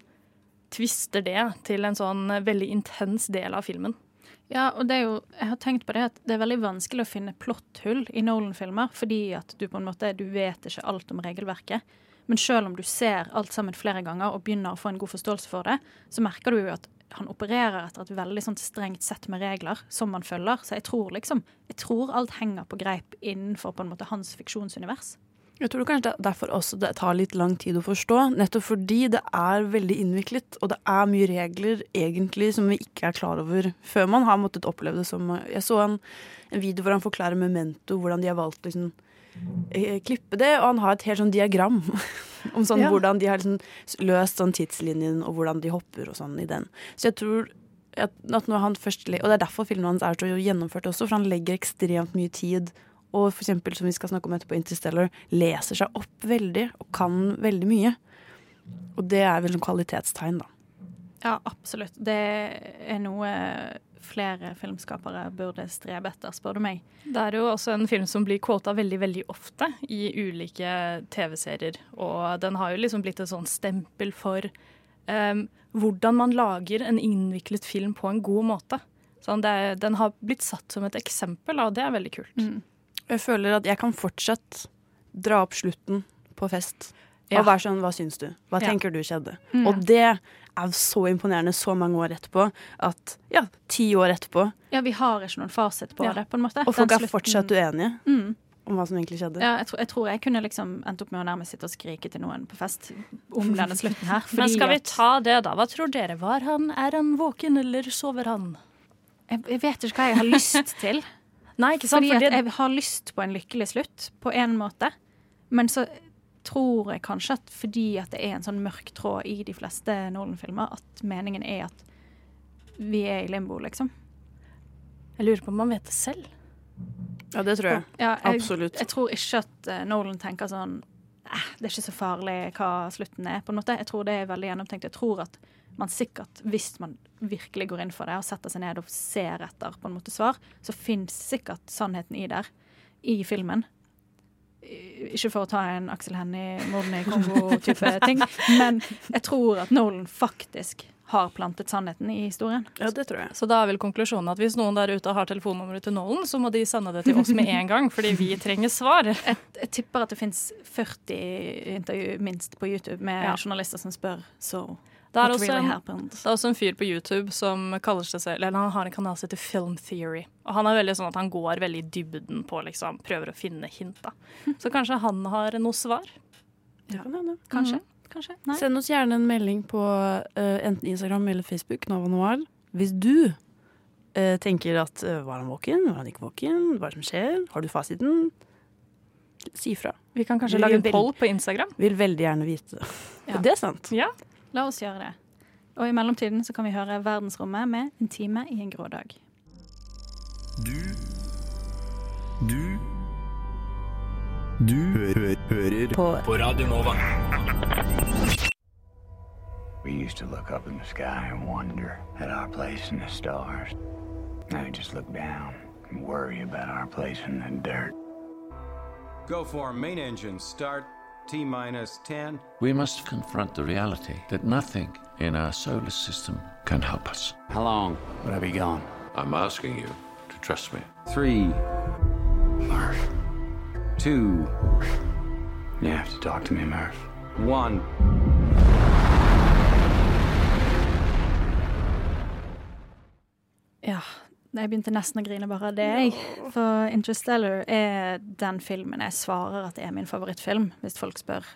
tvister det til en sånn veldig intens del av filmen. Ja, og det er jo, jeg har tenkt på det at det er veldig vanskelig å finne plotthull i Nolan-filmer, fordi at du på en måte, du vet ikke alt om regelverket. Men selv om du ser alt sammen flere ganger og begynner å få en god forståelse for det, så merker du jo at han opererer etter et veldig sånt strengt sett med regler som man følger. Så jeg tror liksom, jeg tror alt henger på greip innenfor på en måte hans fiksjonsunivers. Jeg tror kanskje det er derfor også det tar litt lang tid å forstå. Nettopp fordi det er veldig innviklet, og det er mye regler egentlig som vi ikke er klar over før man har måttet oppleve det som Jeg så en, en video hvor han forklarer Memento hvordan de har valgt liksom, eh, klippe det, og han har et helt sånn diagram om sånn Ja. hvordan de har liksom løst sånn tidslinjen, og hvordan de hopper og sånn i den. Så jeg tror at at når han først Og det er derfor filmen hans er så gjennomført også, for han legger ekstremt mye tid og for eksempel, som vi skal snakke om etterpå, Interstellar, leser seg opp veldig og kan veldig mye. Og det er vel en kvalitetstegn, da. Ja, absolutt. Det er noe flere filmskapere burde strebe etter, spør du meg. Det er jo også en film som blir quota veldig veldig ofte i ulike TV-serier. Og den har jo liksom blitt et sånn stempel for um, hvordan man lager en innviklet film på en god måte. Sånn, det, er- den har blitt satt som et eksempel, og det er veldig kult. Jeg føler at jeg kan fortsatt dra opp slutten på fest Ja. og være sånn Hva syns du? Hva Ja. tenker du skjedde? Mm. Og det er så imponerende så mange år etterpå at ja, ti år etterpå Ja, vi har ikke noen fasit på Ja. det, på en måte. Og folk er fortsatt uenige Mm. om hva som egentlig skjedde. Ja, jeg, tror, jeg tror jeg kunne liksom endt opp med å nærmest sitte og skrike til noen på fest om denne slutten her. Men skal vi ta det, da? Hva tror dere? Var han, er han våken, eller sover han? Jeg, jeg vet ikke hva jeg har lyst til. Nei, ikke sant? Fordi Fordi at jeg har lyst på en lykkelig slutt, på en måte. Men så tror jeg kanskje at fordi at det er en sånn mørk tråd i de fleste Nolan-filmer, at meningen er at vi er i limbo, liksom. Jeg lurer på om han vet det selv. Ja, det tror jeg. Ja, jeg, Absolutt. Jeg tror ikke at eh, Nolan tenker sånn eh, Det er ikke så farlig hva slutten er, på en måte. Jeg tror det er veldig gjennomtenkt. Jeg tror at man sikkert, hvis man virkelig går inn for det og setter seg ned og ser etter på en måte svar, så fins sikkert sannheten i der, i filmen. Ikke for å ta en Aksel Hennie, morden i Kongo-type ting, men jeg tror at Nolan faktisk har plantet sannheten i historien. Ja, det tror jeg. Så da er vel konklusjonen at hvis noen der ute har telefonnummeret til Nolan, så må de sende det til oss med en gang, fordi vi trenger svar. Jeg, jeg tipper at det fins 40 intervju minst på YouTube med Ja. journalister som spør så Det er, også really en, det er også en fyr på YouTube som kaller seg selv Eller han har en kanal som heter Film Theory. Og han er veldig sånn at han går veldig i dybden på liksom Prøver å finne hint, da. Så kanskje han har noe svar. Ja. Kanskje. Mm. Kanskje. Kanskje. Nei. Send oss gjerne en melding på uh, enten Instagram eller Facebook, Nova Noir, hvis du uh, tenker at uh, var han våken, var han ikke våken, hva er det som skjer, har du fasiten? Si ifra. Vi kan kanskje Vi lage en poll på Instagram. Vil veldig gjerne vite det. Ja. Det er sant. Ja. La oss gjøre det. Og i mellomtiden så kan vi høre Verdensrommet med En time i en grå dag. Du Du Du hø hø hører på, Radio Nova. We used to look up in the sky and wonder at our place in the stars. Now we just look down and worry about our place in the dirt. Go for main engine start. T minus 10. We must confront the reality that nothing in our solar system can help us. How long would I be gone? I'm asking you to trust me. Three. Murph, Two. you have to talk to me, Murph. One. Ja, jeg begynte nesten å grine bare av det, jeg. For Interstellar er den filmen jeg svarer at er min favorittfilm, hvis folk spør.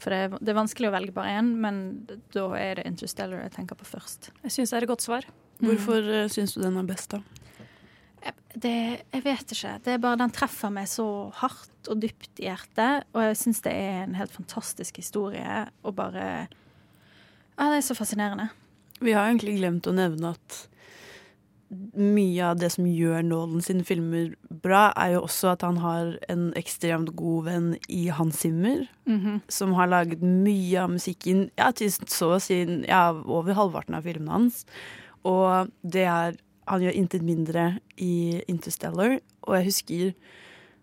For det er, det er vanskelig å velge bare én, men da er det Interstellar jeg tenker på først. Jeg syns det er et godt svar. Hvorfor mm. syns du den er best, da? Det, jeg vet ikke. Det er bare Den treffer meg så hardt og dypt i hjertet. Og jeg syns det er en helt fantastisk historie. Og bare Ja, det er så fascinerende. Vi har egentlig glemt å nevne at mye av det som gjør Nolan sine filmer bra, er jo også at han har en ekstremt god venn i Hans Zimmer, Mhm. som har laget mye av musikken ja, til så å si ja, over halvparten av filmene hans. Og det er Han gjør intet mindre i Interstellar, og jeg husker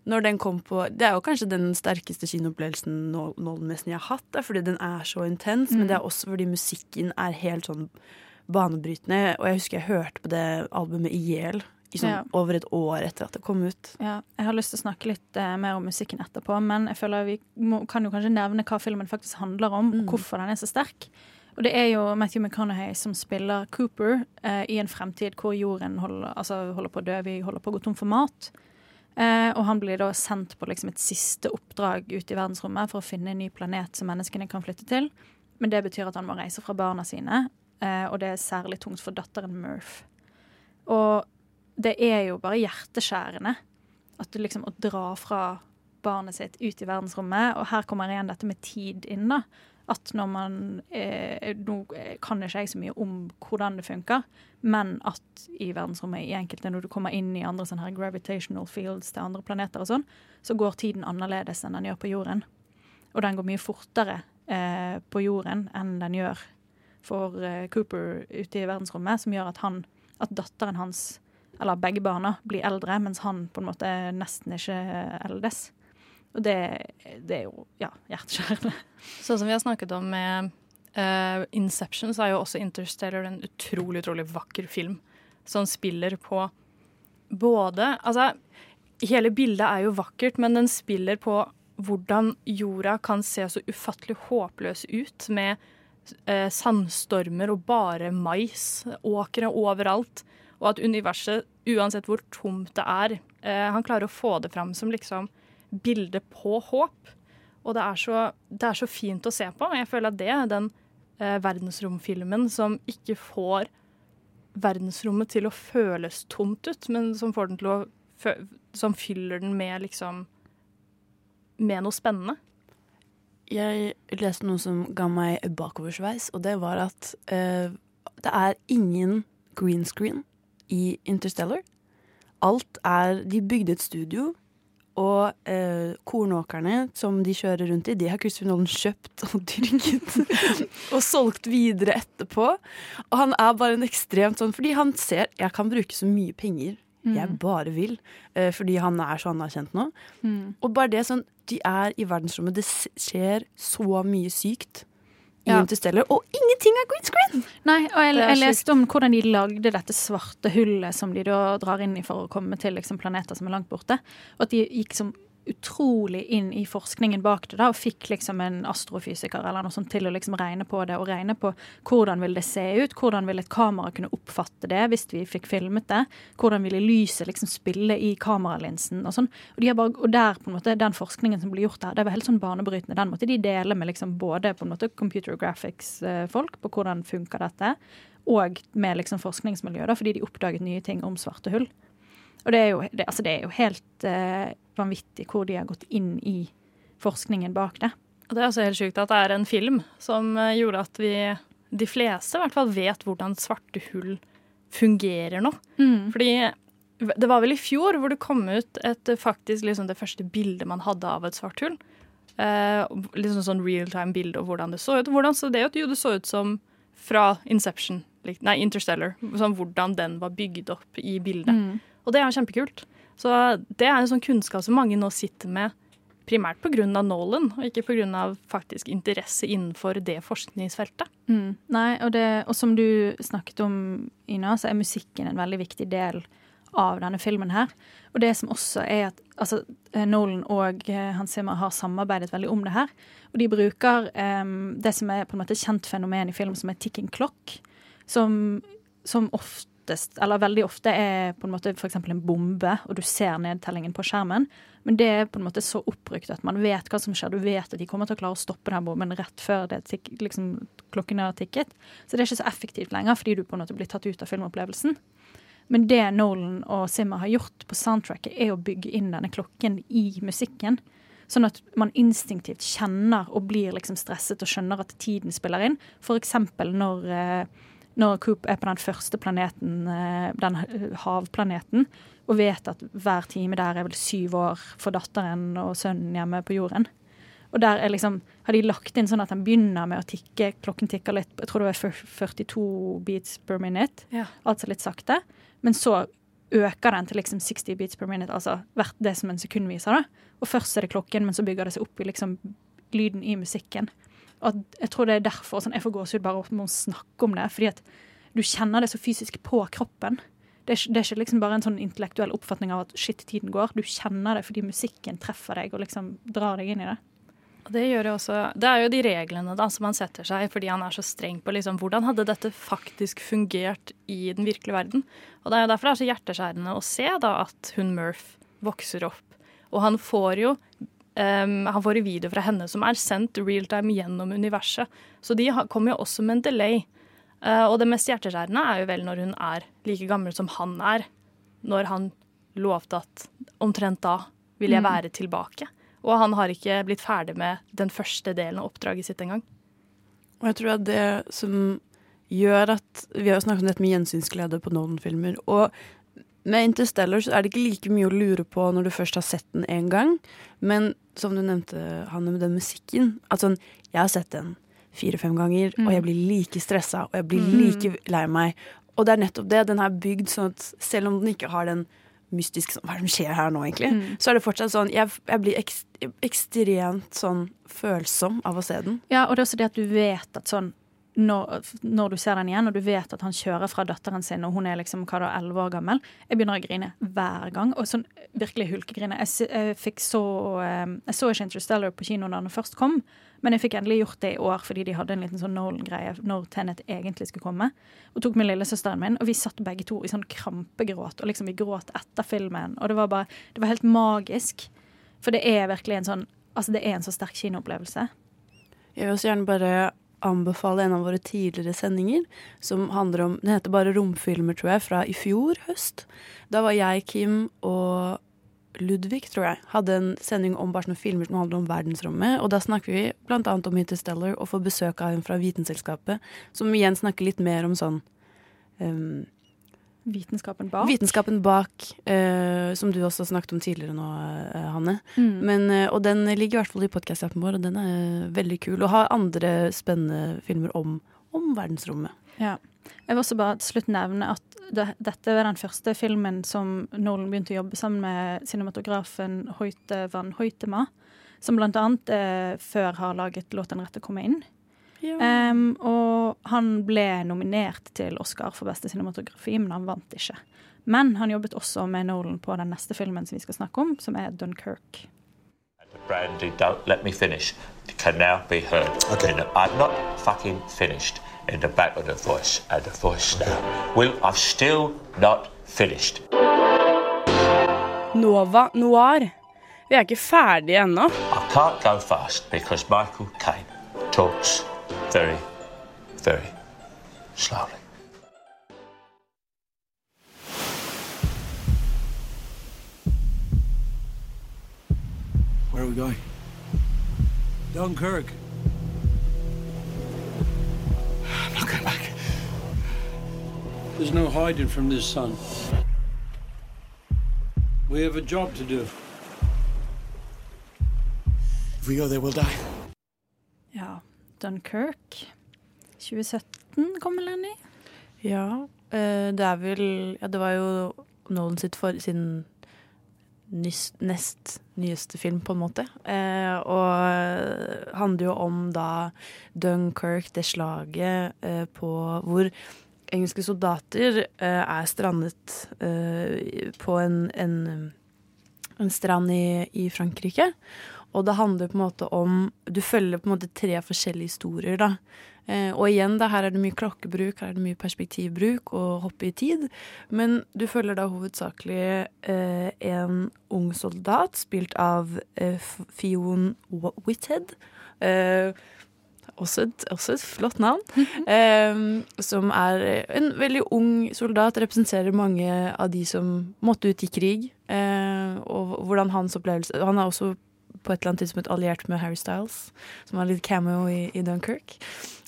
når den kom på Det er jo kanskje den sterkeste kinoopplevelsen Nol- Nolan-messen jeg har hatt, fordi den er så intens, men Mm. det er også fordi musikken er helt sånn banebrytende. Og jeg husker jeg hørte på det albumet i hjel sånn Ja. over et år etter at det kom ut. Ja, jeg har lyst til å snakke litt eh, mer om musikken etterpå, men jeg føler vi må, kan jo kanskje nevne hva filmen faktisk handler om, og hvorfor den er så sterk. Og det er jo Matthew McConaughey som spiller Cooper eh, i en fremtid hvor jorden holder, altså, holder på å dø, vi holder på å gå tom for mat. Eh, og han blir da sendt på liksom et siste oppdrag ut i verdensrommet for å finne en ny planet som menneskene kan flytte til. Men det betyr at han må reise fra barna sine, eh, og det er særlig tungt for datteren Murph. Og det er jo bare hjerteskjærende at du liksom å dra fra barnet sitt ut i verdensrommet. Og her kommer igjen dette med tid inn, da. At når man eh, Nå kan ikke jeg så mye om hvordan det funker, men at i verdensrommet, i enkelte, når du kommer inn i andre sånne her gravitational fields til andre planeter og sånn, så går tiden annerledes enn den gjør på jorden. Og den går mye fortere eh, på jorden enn den gjør for eh, Cooper ute i verdensrommet, som gjør at han, at datteren hans, eller begge barna, blir eldre, mens han på en måte nesten ikke eldes. Og det, det er jo ja, hjerteskjærende. Sånn som vi har snakket om med uh, Inception, så er jo også Interstellar en utrolig, utrolig vakker film. Som spiller på både Altså, hele bildet er jo vakkert, men den spiller på hvordan jorda kan se så ufattelig håpløs ut med eh, sandstormer og bare mais, åkre overalt. Og at universet, uansett hvor tomt det er, eh, han klarer å få det fram som liksom bilde på håp. Og det er, så, det er så fint å se på. Jeg føler at det er den eh, verdensromfilmen som ikke får verdensrommet til å føles tomt ut, men som Som fyller den med liksom Med noe spennende. Jeg leste noe som ga meg bakoversveis, og det var at uh, det er ingen green screen i Interstellar. Alt er De bygde et studio, og uh, kornåkrene som de kjører rundt i, de har Christopher Nolan kjøpt og dyrket og solgt videre etterpå. Og han er bare en ekstremt sånn Fordi han ser jeg kan bruke så mye penger jeg Mm. bare vil, eh, fordi han er så anerkjent nå. Mm. Og bare det sånn De er i verdensrommet, det skjer så mye sykt Ja. Interstellar, og ingenting er green screen! Nei, og jeg, jeg leste om hvordan de lagde dette svarte hullet som de da drar inn i for å komme til liksom, planeter som er langt borte. Og at de gikk som utrolig inn i forskningen bak det da, og fikk liksom en astrofysiker eller noe sånt til å liksom regne på det, og regne på hvordan vil det se ut, hvordan vil et kamera kunne oppfatte det hvis vi fikk filmet det, hvordan ville lyset liksom spille i kameralinsen og sånn. Og, de bare, og der på en måte, den forskningen som ble gjort der, det var helt sånn banebrytende. Den måtte de dele med liksom både på en måte computer graphics-folk på hvordan funker dette, og med liksom forskningsmiljøet, da, fordi de oppdaget nye ting om svarte hull. Og det er jo, det, altså det er jo helt eh, vanvittig hvor de har gått inn i forskningen bak det. Og det er også helt sjukt at det er en film som eh, gjorde at vi, de fleste i hvert fall, vet hvordan svarte hull fungerer nå. Mm. Fordi det var vel i fjor hvor det kom ut et, faktisk liksom det første bildet man hadde av et svart hull. Eh, liksom sånn real time-bilde av hvordan det så ut. Hvordan så det ut? Jo, det så ut som fra Inception, nei, Interstellar. Sånn hvordan den var bygd opp i bildet. Mm. Og det er jo kjempekult. Så det er en sånn kunnskap som mange nå sitter med primært pga. Nolan, og ikke pga. faktisk interesse innenfor det forskningsfeltet. Mm. Nei, og, det, og som du snakket om, Ina, så er musikken en veldig viktig del av denne filmen her. Og det som også er at altså, eh, Nolan og eh, Hans Zimmer har samarbeidet veldig om det her. Og de bruker um, det som er på en måte kjent fenomen i film, som er ticking clock. Som, som oftest, eller veldig ofte, er på en måte f.eks. en bombe, og du ser nedtellingen på skjermen. Men det er på en måte så oppbrukt at man vet hva som skjer. Du vet at de kommer til å klare å stoppe den bomben rett før tikk, liksom, klokken har tikket. Så det er ikke så effektivt lenger, fordi du på en måte blir tatt ut av filmopplevelsen. Men det Nolan og Simmer har gjort på soundtracket, er å bygge inn denne klokken i musikken. Sånn at man instinktivt kjenner og blir liksom stresset og skjønner at tiden spiller inn. Eksempel når, eh, når Coop er på den første planeten, eh, den havplaneten, og vet at hver time der er vel syv år for datteren og sønnen hjemme på jorden. Og der er liksom, har de lagt inn sånn at den begynner med å tikke, klokken tikker litt, jeg tror det var 42 beats per minute, Ja. altså litt sakte. Men så øker den til liksom 60 beats per minute, altså hvert det som en sekund viser. da. Og først er det klokken, men så bygger det seg opp i liksom lyden i musikken. At jeg tror det er derfor sånn, jeg får gåsehud bare med å snakke om det. Fordi at du kjenner det så fysisk på kroppen. Det er, det er ikke liksom bare en sånn intellektuell oppfatning av at shit, tiden går. Du kjenner det fordi musikken treffer deg og liksom drar deg inn i det. Det, også, det er jo de reglene da, som han setter seg fordi han er så streng på liksom, hvordan hadde dette faktisk fungert i den virkelige verden. Og Det er jo derfor det er så hjerteskjærende å se da at hun Murph vokser opp. Og han får jo em, han får en video fra henne som er sendt realtime gjennom universet. Så de kommer jo også med en delay. Uh, og det mest hjerteskjærende er jo vel når hun er like gammel som han er. Når han lovte at omtrent da vil jeg Mm. være tilbake. Og han har ikke blitt ferdig med den første delen av oppdraget sitt engang. Og jeg tror at det som gjør at Vi har jo snakket om dette med gjensynsglede på noen filmer. Og med Interstellar så er det ikke like mye å lure på når du først har sett den én gang. Men som du nevnte, Hanne, med den musikken at sånn, Jeg har sett den fire-fem ganger, og jeg blir like stressa, og jeg blir Mm. like lei meg. Og det er nettopp det. Den er bygd sånn at selv om den ikke har den mystiske sånn, Hva er det som skjer her nå, egentlig? Mm. Så er det fortsatt sånn Jeg, jeg blir ekst, ekstremt sånn følsom av å se den. Ja, og det er også det at du vet at sånn når, når du ser den igjen, og du vet at han kjører fra datteren sin, og hun er liksom hva da, 11 år gammel Jeg begynner å grine hver gang. Og sånn virkelig hulkegrine. Jeg, jeg, fikk så, eh, jeg så ikke Interstellar på kino da den først kom, men jeg fikk endelig gjort det i år fordi de hadde en liten sånn Nolan-greie når Tenet egentlig skulle komme. Og tok med lillesøsteren min, og vi satt begge to i sånn krampegråt. Og liksom vi gråt etter filmen. Og det var bare Det var helt magisk. For det er virkelig en sånn Altså, det er en så sterk kinoopplevelse. Jeg vil også gjerne bare anbefale en av våre tidligere sendinger, som handler om Den heter bare Romfilmer, tror jeg, fra i fjor høst. Da var jeg, Kim og Ludvig, tror jeg, hadde en sending om bare sånne filmer som handler om verdensrommet. Og da snakker vi annet om Interstellar, og får besøk av en fra Vitenselskapet, som igjen snakker litt mer om sånn um, Vitenskapen bak. Vitenskapen bak, uh, som du også snakket om tidligere nå, uh, Hanne. Mm. Men, uh, og den ligger i hvert fall i podkast-appen vår, og den er veldig kul. Og har andre spennende filmer om, om verdensrommet. Ja. Jeg vil også bare til slutt nevne at det, dette var den første filmen som Nolan begynte å jobbe sammen med cinematografen Hoite van Hoitema, som blant annet før har laget 'Låt den rette komme inn'. Em, og han ble nominert til Oscar for beste cinematografi, men han vant ikke. Men han jobbet også med Nolan på den neste filmen som vi skal snakke om, som er Dunkerque. Brandy, don't let me finish. It can now be heard. Okay. I'm not fucking finished in the back of the voice and the voice now. Will, I'm still not finished. Nova Noir. Vi er ikke ferdige ennå. I can't go fast because Michael Caine talks very, very slowly. Where are we going? Dunkirk. I'm not going back. There's no hiding from this sun. We have a job to do. If we go there, we'll die. Ja, Dunkerque. 2017 kom vel den i? Ja, eh, det er vel Ja, det var jo Nolan sitt for, sin nys, nest nyeste film, på en måte. Eh, og handler jo om da Dunkerque, det slaget eh, på hvor engelske soldater eh, er strandet eh, på en, en, en strand i, i Frankrike. Og det handler på en måte om Du følger på en måte tre forskjellige historier, da. Eh, og igjen, da, her er det mye klokkebruk, her er det mye perspektivbruk og hoppe i tid. Men du følger da hovedsakelig eh, en ung soldat, spilt av eh, Fion Whithead. Eh, også et, også et flott navn. eh, som er en veldig ung soldat, representerer mange av de som måtte ut i krig. Eh, og hvordan hans opplevelse Han er også på et eller annet tidspunkt alliert med Harry Styles, som har litt cameo i, i Dunkerque.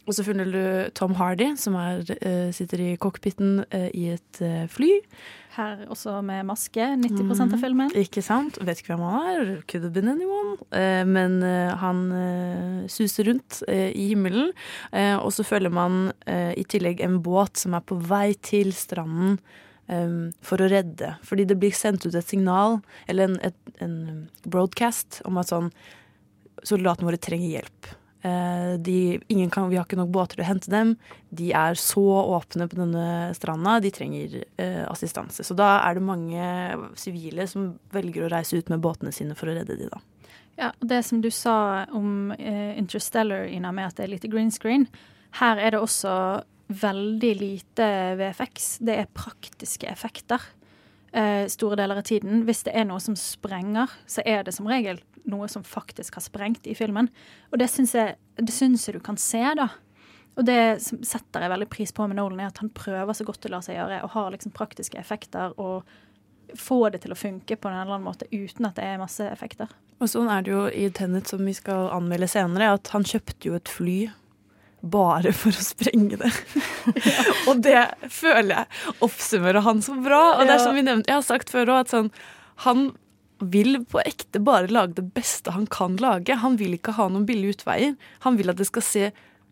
Og så finner du Tom Hardy, som er, eh, sitter i cockpiten eh, i et eh, fly. Her også med maske. 90% av filmen. Ikke sant? Vet ikke hvem han er. Could have been anyone. Men han suser rundt i himmelen. Og så følger man i tillegg en båt som er på vei til stranden eh, for å redde. Fordi det blir sendt ut et signal, eller en, et, en broadcast, om at sånn Soldatene våre trenger hjelp. Uh, de, kan, vi har ikke nok båter til å hente dem. De er så åpne på denne stranda. De trenger uh, assistanse. Så da er det mange sivile som velger å reise ut med båtene sine for å redde de da. Ja, og Det som du sa om uh, Interstellar, Ina, med at det er lite green screen. Her er det også veldig lite VFX. Det er praktiske effekter eh, store deler av tiden. Hvis det er noe som sprenger, så er det som regel noe som faktisk har sprengt i filmen. Og det syns jeg, det syns du kan se, da. Og det setter jeg veldig pris på med Nolan, er at han prøver så godt det lar seg gjøre, og har liksom praktiske effekter, og få det til å funke på en eller annen måte uten at det er masse effekter. Og sånn er det jo i Tenet, som vi skal anmelde senere, at han kjøpte jo et fly bare for å sprenge det. og det føler jeg oppsummerer han så bra. Og det er som vi nevnte, jeg har sagt før òg, at sånn Han vil på ekte bare lage det beste han kan lage. Han vil ikke ha noen billige utveier. Han vil at det skal se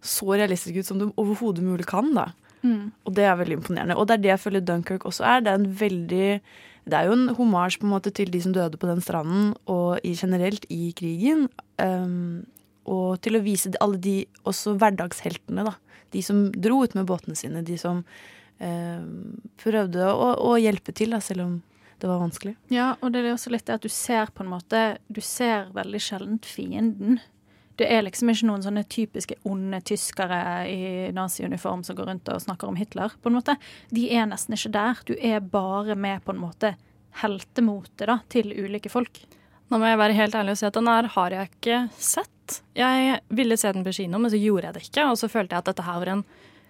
så realistisk ut som det overhodet mulig kan. da. Mm. Og det er veldig imponerende. Og det er det jeg føler Dunkerque også er. Det er en veldig det er jo en homasj på en måte til de som døde på den stranden, og i, generelt i krigen. Um, og til å vise alle de også hverdagsheltene, da. De som dro ut med båtene sine. De som eh, prøvde å, å, hjelpe til, da, selv om det var vanskelig. Ja, og det er også litt det at du ser på en måte Du ser veldig sjelden fienden. Det er liksom ikke noen sånne typiske onde tyskere i naziuniform som går rundt og snakker om Hitler. på en måte. De er nesten ikke der. Du er bare med på en måte heltemotet da, til ulike folk. Nå må jeg være helt ærlig og si at den her har jeg ikke sett. Jeg ville se den på kino, men så gjorde jeg det ikke. Og så følte jeg at dette her var en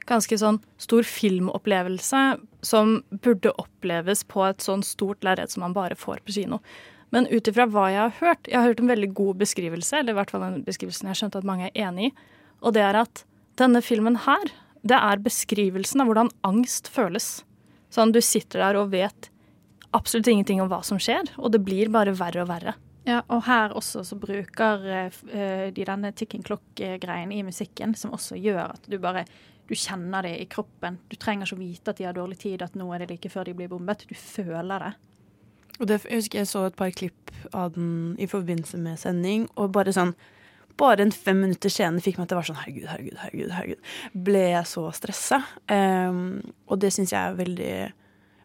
ganske sånn stor filmopplevelse som burde oppleves på et sånn stort lerret som man bare får på kino. Men ut ifra hva jeg har hørt Jeg har hørt en veldig god beskrivelse, eller i hvert fall en beskrivelse jeg skjønte at mange er enig i. Og det er at denne filmen her, det er beskrivelsen av hvordan angst føles. Sånn, du sitter der og vet absolutt ingenting om hva som skjer, og det blir bare verre og verre. Ja, og her også så bruker eh, de denne ticking clock-greien i musikken, som også gjør at du bare du kjenner det i kroppen. Du trenger ikke å vite at de har dårlig tid, at nå er det like før de blir bombet. Du føler det. Og det, jeg husker jeg så et par klipp av den i forbindelse med sending, og bare sånn bare en fem minutter senere fikk meg til å være sånn herregud, herregud, herregud. herregud. Ble jeg så stressa. Um, og det syns jeg er veldig,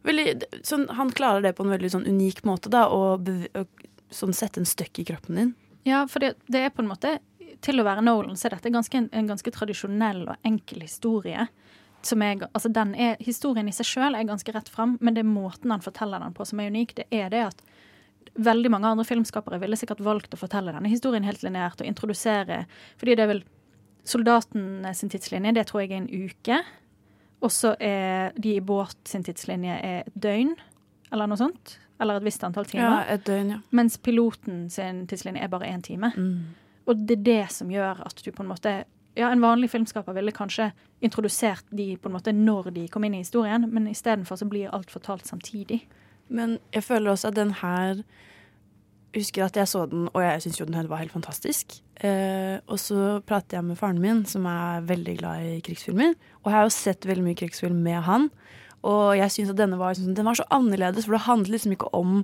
veldig sånn, Han klarer det på en veldig sånn unik måte, da, og, og sånn sette en støkk i kroppen din. Ja, for det, det, er på en måte Til å være Nolan så er dette ganske, en, en ganske tradisjonell og enkel historie. Er, altså er, Historien i seg sjøl er ganske rett fram, men det er måten han forteller den på som er unik. Det er det at veldig mange andre filmskapere ville sikkert valgt å fortelle denne historien helt lineært og introdusere Fordi det er vel soldaten sin tidslinje, det tror jeg er en uke. Og så er de i båt sin tidslinje er et døgn, eller noe sånt. Eller et visst antall timer. Ja, et døgn, ja. Mens piloten sin tidslinje er bare én time. Mm. Og det er det som gjør at du på en måte ja, En vanlig filmskaper ville kanskje introdusert de på en måte når de kom inn i historien, men istedenfor så blir alt fortalt samtidig. Men jeg føler også at den her husker at jeg så den, og jeg syns jo den var helt fantastisk. Eh, og så pratet jeg med faren min, som er veldig glad i krigsfilmer. Og jeg har jo sett veldig mye krigsfilm med han. Og jeg syns at denne var, liksom, den var så annerledes, for det handlet liksom ikke om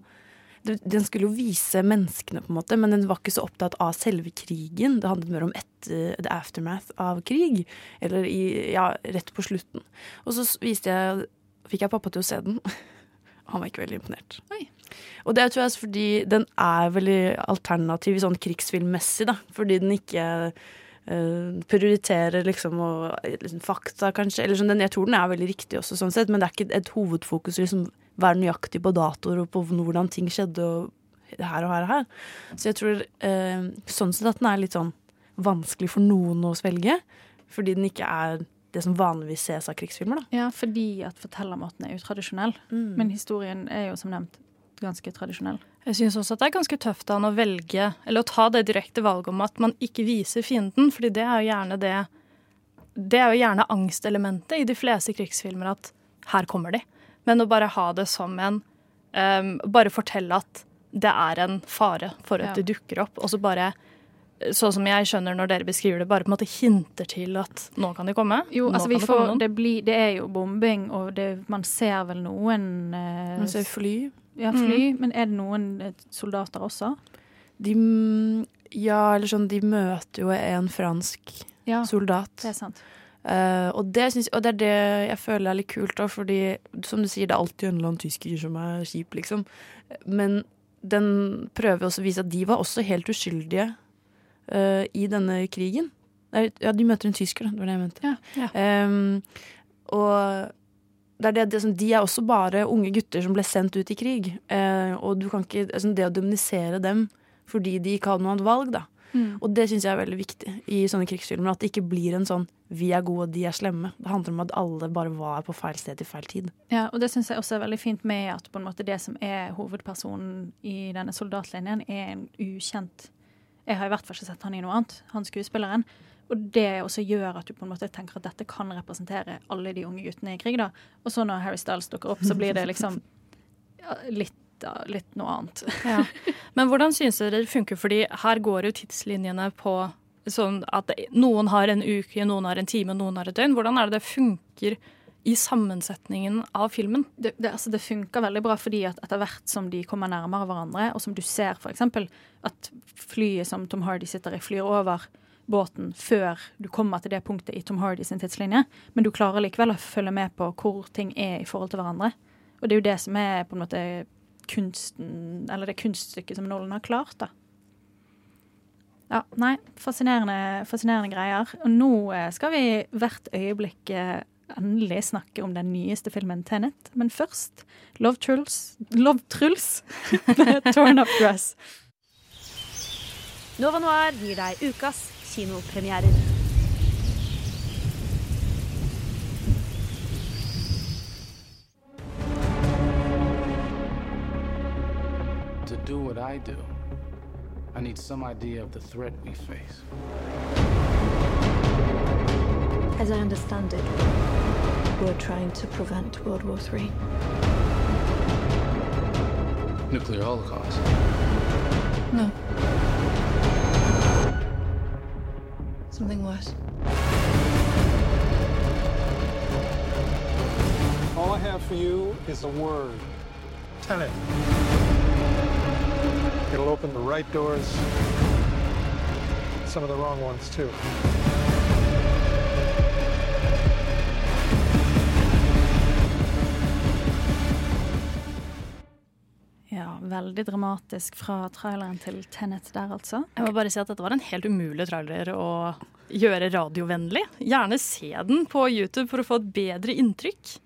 Den skulle jo vise menneskene, på en måte, men den var ikke så opptatt av selve krigen. Det handlet mer om etter, the aftermath av krig. Eller i, ja, rett på slutten. Og så jeg, fikk jeg pappa til å se den. Han var ikke veldig imponert. Oi. Og det tror jeg er fordi den er veldig alternativ sånn krigsfilmmessig, da. Fordi den ikke uh, prioriterer liksom og, liksom, fakta, kanskje. Eller sånn, den, jeg tror den er veldig riktig også, sånn sett, men det er ikke et hovedfokus liksom være nøyaktig på datoer og på hvordan ting skjedde og her og her og her. Så jeg tror uh, sånn sett at den er litt sånn vanskelig for noen å svelge. Fordi den ikke er det som vanligvis ses av krigsfilmer. da. Ja, fordi at fortellermåten er utradisjonell. Mm. Men historien er jo som nevnt ganske tradisjonell. Jeg syns også at det er ganske tøft av han å velge, eller å ta det direkte valget om at man ikke viser fienden, fordi det er jo gjerne det Det er jo gjerne angstelementet i de fleste krigsfilmer, at her kommer de. Men å bare ha det som en um, Bare fortelle at det er en fare for at Ja. de dukker opp, og så bare Sånn som jeg skjønner når dere beskriver det, bare på en måte hinter til at nå kan de komme. Jo, altså vi det får, det, blir, det er jo bombing, og det, man ser vel noen eh, Man ser fly. Ja, fly. Men er det noen eh, soldater også? De, mm, ja, eller sånn, de møter jo en fransk Ja, soldat. Det er sant. Uh, og, det synes, og det er det jeg føler er litt kult, da, fordi som du sier, det er alltid en eller annen tysker som er kjip, liksom. Men den prøver også å vise at de var også helt uskyldige uh, i denne krigen. Ja, de møter en tysker, da. Det var det jeg mente. Ja. Em, og det er, det, det, de er også bare unge gutter som ble sendt ut i krig. Eh, og du kan ikke, altså det å demonisere dem fordi de ikke hadde noe annet valg, da. Mm. Og det syns jeg er veldig viktig i sånne krigsfilmer. At det ikke blir en sånn 'vi er gode, og de er slemme'. Det handler om at alle bare var på feil sted til feil tid. Ja, og det syns jeg også er veldig fint med at på en måte det som er hovedpersonen i denne soldatlinjen, er en ukjent Jeg har i hvert fall ikke sett han i noe annet, han skuespilleren. Og det også gjør at du på en måte tenker at dette kan representere alle de unge guttene i krig. da. Og så når Harry Styles dukker opp, så blir det liksom ja, litt, litt noe annet. Ja. Men hvordan syns dere det funker? Fordi her går jo tidslinjene på sånn at noen har en uke, noen har en time, noen har et døgn. Hvordan er det det funker i sammensetningen av filmen? det, det, altså det funker veldig bra fordi at etter hvert som de kommer nærmere hverandre, og som du ser f.eks. at flyet som Tom Hardy sitter i, flyr over båten før du kommer til det punktet i Tom Hardy sin tidslinje, men du klarer likevel å følge med på hvor ting er i forhold til hverandre. Og det er jo det som er på en måte kunsten, eller det kunststykket som Nolan har klart, da. Ja, nei, fascinerende, fascinerende greier. Og nå eh, skal vi hvert øyeblikk eh, endelig snakke om den nyeste filmen Tenet. Men først Love Truls Love Truls Torn Up Dress. Nova Noir gir deg ukas kinopremierer. To do what I do, I need some idea of the threat we face. As I understand it, we're trying to prevent World War III. Nuclear holocaust. No. Something worse. All I have for you is a word. Tenet. It'll open the right doors, some of the wrong ones too. Veldig dramatisk fra traileren til Tenet der, altså. Jeg må bare si at dette var en helt umulig trailer å gjøre radiovennlig. Gjerne se den på YouTube for å få et bedre inntrykk.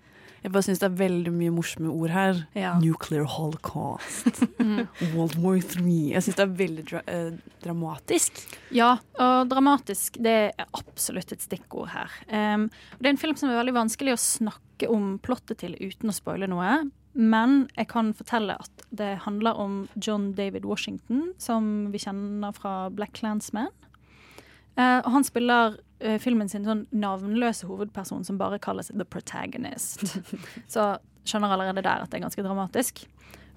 Jeg bare syns det er veldig mye morsomme ord her. Ja. Nuclear holocaust. World War III. Jeg syns det er veldig dra eh, dramatisk. Ja, og dramatisk det er absolutt et stikkord her. Um, det er en film som er veldig vanskelig å snakke om plottet til uten å spoile noe. Men jeg kan fortelle at det handler om John David Washington, som vi kjenner fra Black Clansman. Eh, og han spiller eh, filmen sin sånn navnløse hovedperson som bare kalles The Protagonist. Så skjønner allerede der at det er ganske dramatisk.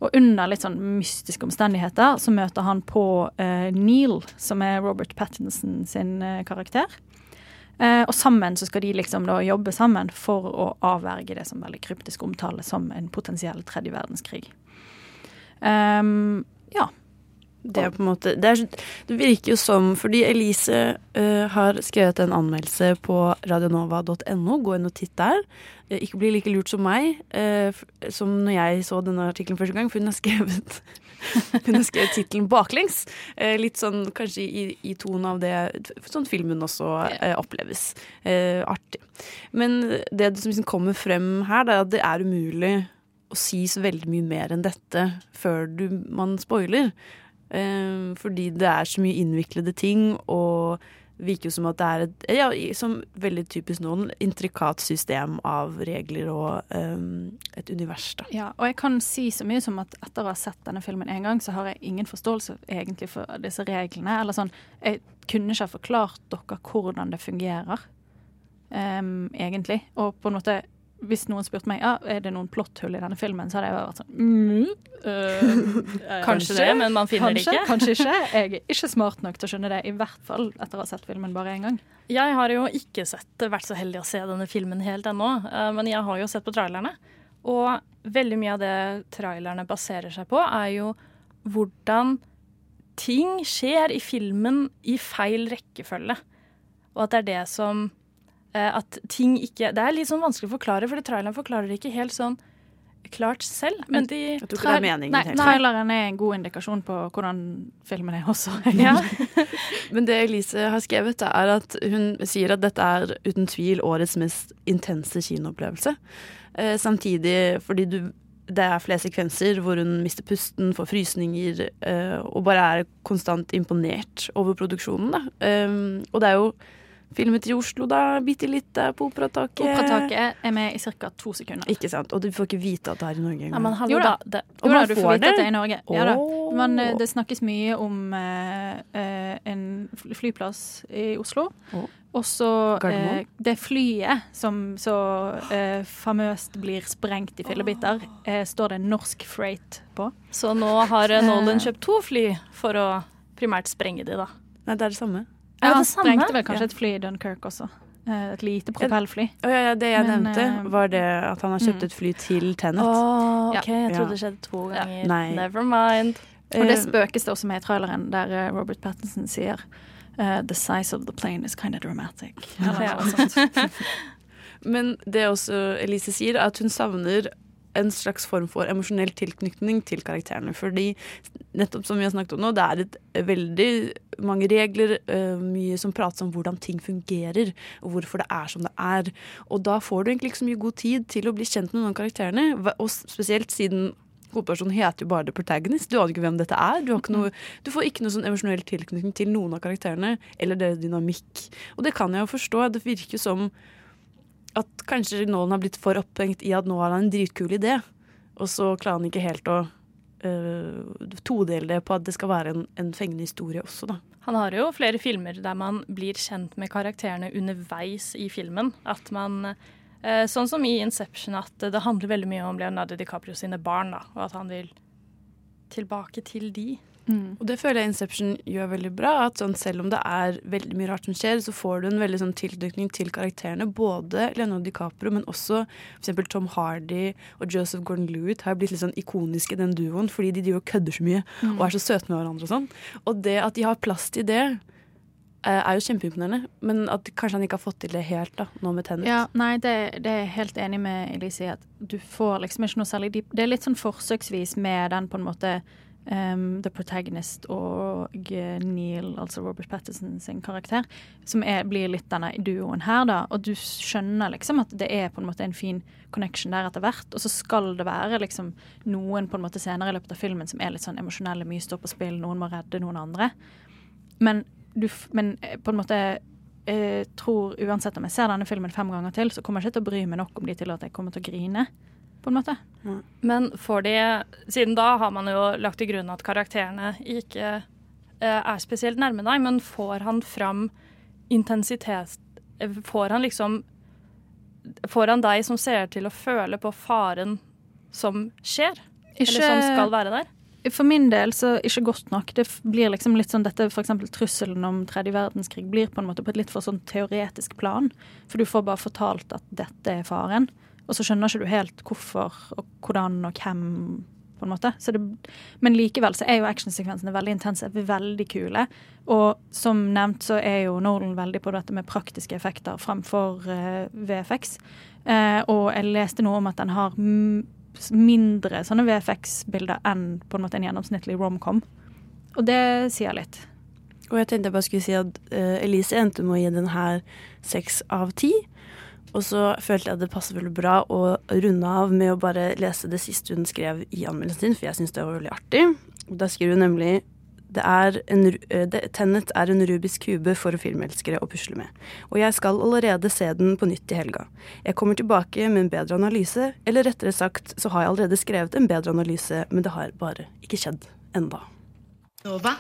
Og under litt sånn mystiske omstendigheter så møter han på eh, Neil, som er Robert Pattinson sin eh, karakter. Eh, og sammen så skal de liksom da jobbe sammen for å avverge det som veldig kryptisk omtales som en potensiell tredje verdenskrig. Um, ja. Det er på en måte Det, er, det virker jo som Fordi Elise uh, har skrevet en anmeldelse på radionova.no. Gå inn og titt der. Uh, ikke bli like lurt som meg, uh, som når jeg så denne artikkelen første gang, for hun har skrevet Hun har skrevet tittelen baklengs. Eh, litt sånn kanskje i, i tonen av det sånn filmen også eh, oppleves. Eh, artig. Men det som liksom kommer frem her, det er at det er umulig å si så veldig mye mer enn dette før du, man spoiler. Eh, fordi det er så mye innviklede ting, og virker jo som at det er et ja, som veldig typisk noen, intrikat system av regler og um, et univers, da. Ja, og jeg kan si så mye som at etter å ha sett denne filmen en gang, så har jeg ingen forståelse egentlig for disse reglene. Eller sånn, jeg kunne ikke ha forklart dere hvordan det fungerer, um, egentlig. Og på en måte, hvis noen spurte meg ja, er det noen plotthull i denne filmen, så hadde jeg vært sånn mm, øh, Kanskje det, men man finner det ikke. Kanskje ikke. Jeg er ikke smart nok til å skjønne det, i hvert fall etter å ha sett filmen bare én gang. Jeg har jo ikke sett, vært så heldig å se denne filmen helt ennå, eh, men jeg har jo sett på trailerne. Og veldig mye av det trailerne baserer seg på, er jo hvordan ting skjer i filmen i feil rekkefølge. Og at det er det som At ting ikke Det er litt sånn vanskelig å forklare, fordi traileren forklarer det ikke helt sånn klart selv. Men de Trail- Nei, traileren er en god indikasjon på hvordan filmen er også. Ja. Men det Elise har skrevet, er at hun sier at dette er uten tvil årets mest intense kinoopplevelse. Eh, samtidig fordi du det er flere sekvenser hvor hun mister pusten, får frysninger eh, og bare er konstant imponert over produksjonen. Um, og det er jo filmet i Oslo, da, bitte litt på Operataket. Operataket er med i ca. to sekunder. Ikke sant. Og du får ikke vite at det er i Norge engang. Jo da. Det, Jo da, du får vite vite at det? det er i Norge. Ja, da. Men eh, det snakkes mye om eh, eh, en flyplass i Oslo. Og så eh, det flyet som så eh, famøst blir sprengt i fillebiter, eh, står det norsk freight på. Så nå har Nolan kjøpt to fly for å primært sprenge de, da. Nei, det er det samme. Ja, det han sprengte vel kanskje Ja. et fly i Dunkirk også. Eh, et lite propellfly. Å ja, ja, det jeg Men, nevnte, eh, var det at han har kjøpt mm. et fly til Tenet. Åh, OK, jeg trodde det skjedde to ganger. Nei. Never mind. Og det Eh, spøkes det også med i traileren, der eh, Robert Pattinson sier eh, The size of the plane is kind of dramatic. Ja. Men det også Elise sier, er at hun savner en slags form for emosjonell tilknytning til karakterene. Fordi nettopp som vi har snakket om nå, det er et eh, veldig mange regler, eh, mye som prates om hvordan ting fungerer, og hvorfor det er som det er. Og da får du egentlig ikke så mye god tid til å bli kjent med noen av karakterene, og spesielt siden Hovedpersonen heter jo bare The Protagonist. Du aner ikke hvem dette er. Du, noe, du får ikke noe sånn emosjonell tilknytning til noen av karakterene, eller deres dynamikk. Og det kan jeg jo forstå. Det virker som at kanskje Nolan har blitt for opphengt i at nå har han en dritkul idé, og så klarer han ikke helt å øh, todele det på at det skal være en, en fengende historie også, da. Han har jo flere filmer der man blir kjent med karakterene underveis i filmen. At man uh, sånn som i Inception, at det handler veldig mye om Leonardo DiCaprio sine barn, da, og at han vil tilbake til de. Og det føler jeg Inception gjør veldig bra. At sånn, selv om det er veldig mye rart som skjer, så får du en veldig sånn tilknytning til karakterene. Både Leonardo DiCaprio, men også f.eks. Tom Hardy og Joseph Gordon-Lewitt har blitt litt sånn ikoniske i den duoen, fordi de driver og kødder så mye Mm. og er så søte med hverandre og sånn. Og det at de har plass til det, eh, er jo kjempeimponerende. Men at kanskje han ikke har fått til det helt da, nå med Tenet. Ja, nei, det, det er jeg helt enig med Elise i. At du får liksom ikke noe særlig dyp Det er litt sånn forsøksvis med den på en måte um, The Protagonist og eh, Neil, altså Robert Patterson sin karakter, som er, blir litt denne duoen her, da. Og du skjønner liksom at det er på en måte en fin connection der etter hvert. Og så skal det være liksom noen på en måte senere i løpet av filmen som er litt sånn emosjonelle, mye står på spill, noen må redde noen andre. Men, du, men eh, på en måte jeg tror uansett om jeg ser denne filmen fem ganger til, så kommer jeg ikke til å bry meg nok om de til at jeg kommer til å grine. På en måte. Men får de Siden da har man jo lagt til grunn at karakterene ikke eh, er spesielt nærme deg, men får han fram intensitet eh, Får han liksom Får han deg som ser til å føle på faren som skjer? Ikke- Eller som skal være der? For min del så ikke godt nok. Det blir liksom litt sånn dette eksempel trusselen om tredje verdenskrig blir på en måte på et litt for sånn teoretisk plan. For du får bare fortalt at dette er faren, og så skjønner ikke du helt hvorfor og hvordan og hvem, på en måte. Det, men likevel så er jo actionsekvensene veldig intense, veldig kule. Og som nevnt så er jo Nolan veldig på dette med praktiske effekter fremfor uh, VFX. Uh, og jeg leste noe om at den har mindre sånne VFX-bilder enn på en måte en gjennomsnittlig romcom. Og det sier litt. Og jeg tenkte jeg bare skulle si at uh, Elise endte med å gi den her seks av ti. Og så følte jeg det passet veldig bra å runde av med å bare lese det siste hun skrev i anmeldelsen sin, for jeg syns det var veldig artig. Da skriver hun nemlig det er en, eh, det, Tennet er en rubisk kube for filmelskere å pusle med. Og jeg skal allerede se den på nytt i helga. Jeg kommer tilbake med en bedre analyse, eller rettere sagt så har jeg allerede skrevet en bedre analyse, men det har bare ikke skjedd enda. Nova.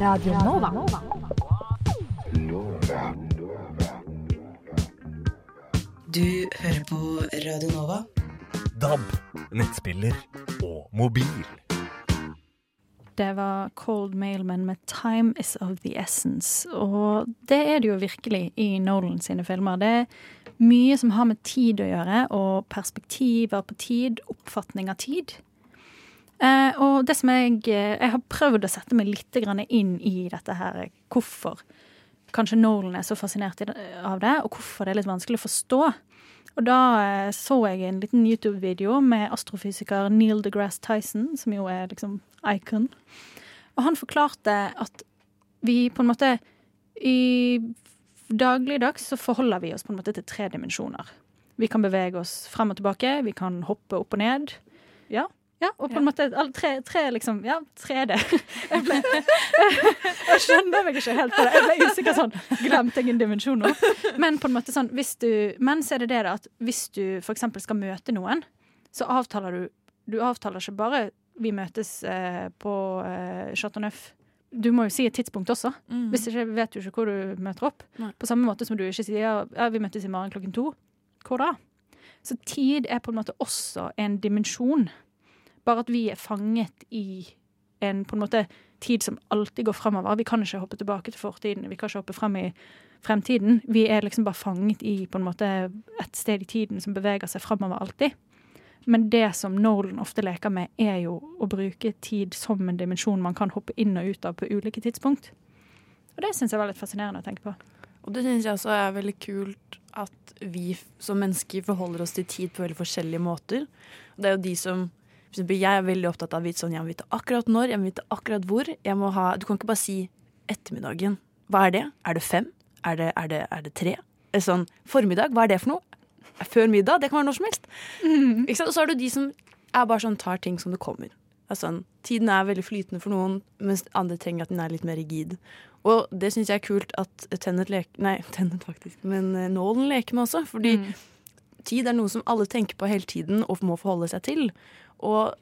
Radio Nova. Nova. Nova. Du hører på Radio Nova. DAB, nettspiller og mobil. Det var Cold Mailman med 'Time Is Of The Essence'. Og det er det jo virkelig i Nolan sine filmer. Det er mye som har med tid å gjøre, og perspektiver på tid, oppfatning av tid. Eh, og det som jeg Jeg har prøvd å sette meg litt grann inn i dette her. Hvorfor kanskje Nolan er så fascinert av det, og hvorfor det er litt vanskelig å forstå. Og da eh, så jeg en liten YouTube-video med astrofysiker Neil deGrasse Tyson, som jo er liksom icon. Og han forklarte at vi på en måte i dagligdags så forholder vi oss på en måte til tre dimensjoner. Vi kan bevege oss frem og tilbake, vi kan hoppe opp og ned. Ja, ja og på en måte tre, tre liksom Ja, 3D. Jeg, ble, jeg skjønner meg ikke helt på det. Jeg ble usikker sånn. Glemte jeg en dimensjon nå? Men på en måte sånn, hvis du Men så er det det at hvis du eksempel skal møte noen, så avtaler du Du avtaler ikke bare vi møtes eh, på eh, Chateau Neuf. Du må jo si et tidspunkt også. Mm. Hvis ikke vet du ikke hvor du møter opp. Nei. På samme måte som du ikke sier ja, vi møtes i morgen klokken to. Hvor da? Så tid er på en måte også en dimensjon. Bare at vi er fanget i en på en måte tid som alltid går fremover. Vi kan ikke hoppe tilbake til fortiden. Vi kan ikke hoppe frem i fremtiden. Vi er liksom bare fanget i på en måte et sted i tiden som beveger seg fremover alltid. Men det som Nolan ofte leker med, er jo å bruke tid som en dimensjon man kan hoppe inn og ut av på ulike tidspunkt. Og det syns jeg var litt fascinerende å tenke på. Og det syns jeg også er veldig kult at vi som mennesker forholder oss til tid på veldig forskjellige måter. Det er jo de som Jeg er veldig opptatt av sånn, jeg må vite akkurat når, jeg må vite akkurat hvor. Jeg må ha, du kan ikke bare si ettermiddagen. Hva er det? Er det fem? Er det, er det, er det tre? Er sånn, formiddag, hva er det for noe? Før middag? Det kan være når som helst. Ikke sant? Og så har du de som er bare sånn, tar ting som det kommer. Altså, sånn, tiden er veldig flytende for noen, mens andre trenger at den er litt mer rigid. Og det syns jeg er kult at Tennet leker Nei, Tennet faktisk, men Nålen Nolan leker med også. Fordi tid er noe som alle tenker på hele tiden og må forholde seg til. Og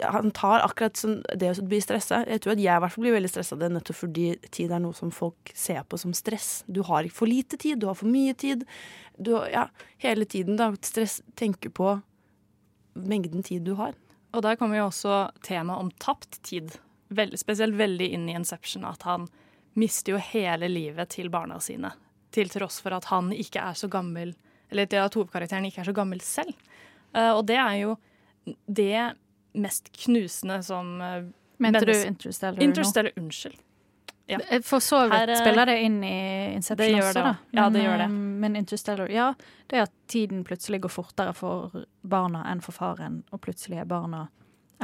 han tar akkurat som det å bli stressa. Jeg tror at jeg i hvert fall blir veldig stressa av det nettopp fordi tid er noe som folk ser på som stress. Du har ikke for lite tid, du har for mye tid. Du, ja, hele tiden da, stress tenker på mengden tid du har. Og der kommer jo også temaet om tapt tid. Veldig, spesielt veldig inn i Inception, at han mister jo hele livet til barna sine. Til tross for at han ikke er så gammel, eller til at hovedkarakteren ikke er så gammel selv. Eh, og det er jo det mest knusende som uh, Mente du Interstellar nå? Unnskyld. Ja. For så vidt Her, eh, spiller det inn i Inception også, da. Ja, det gjør det. eh, Men Interstellar, ja. Det er at tiden plutselig går fortere for barna enn for faren, og plutselig er barna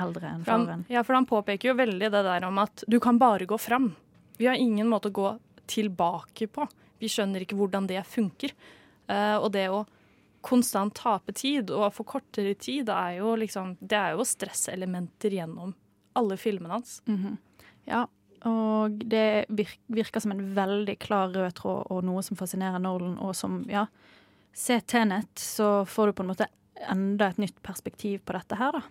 eldre enn For han, faren. ja, for han påpeker jo veldig det der om at du kan bare gå fram. Vi har ingen måte å gå tilbake på. Vi skjønner ikke hvordan det funker. Eh, og det å konstant tape tid og få kortere tid, det er jo liksom Det er jo stresselementer gjennom alle filmene hans. Mhm. Ja, og det virker som en veldig klar rød tråd og noe som fascinerer Nolan, og som, ja Se Tenet, så får du på en måte enda et nytt perspektiv på dette her, da.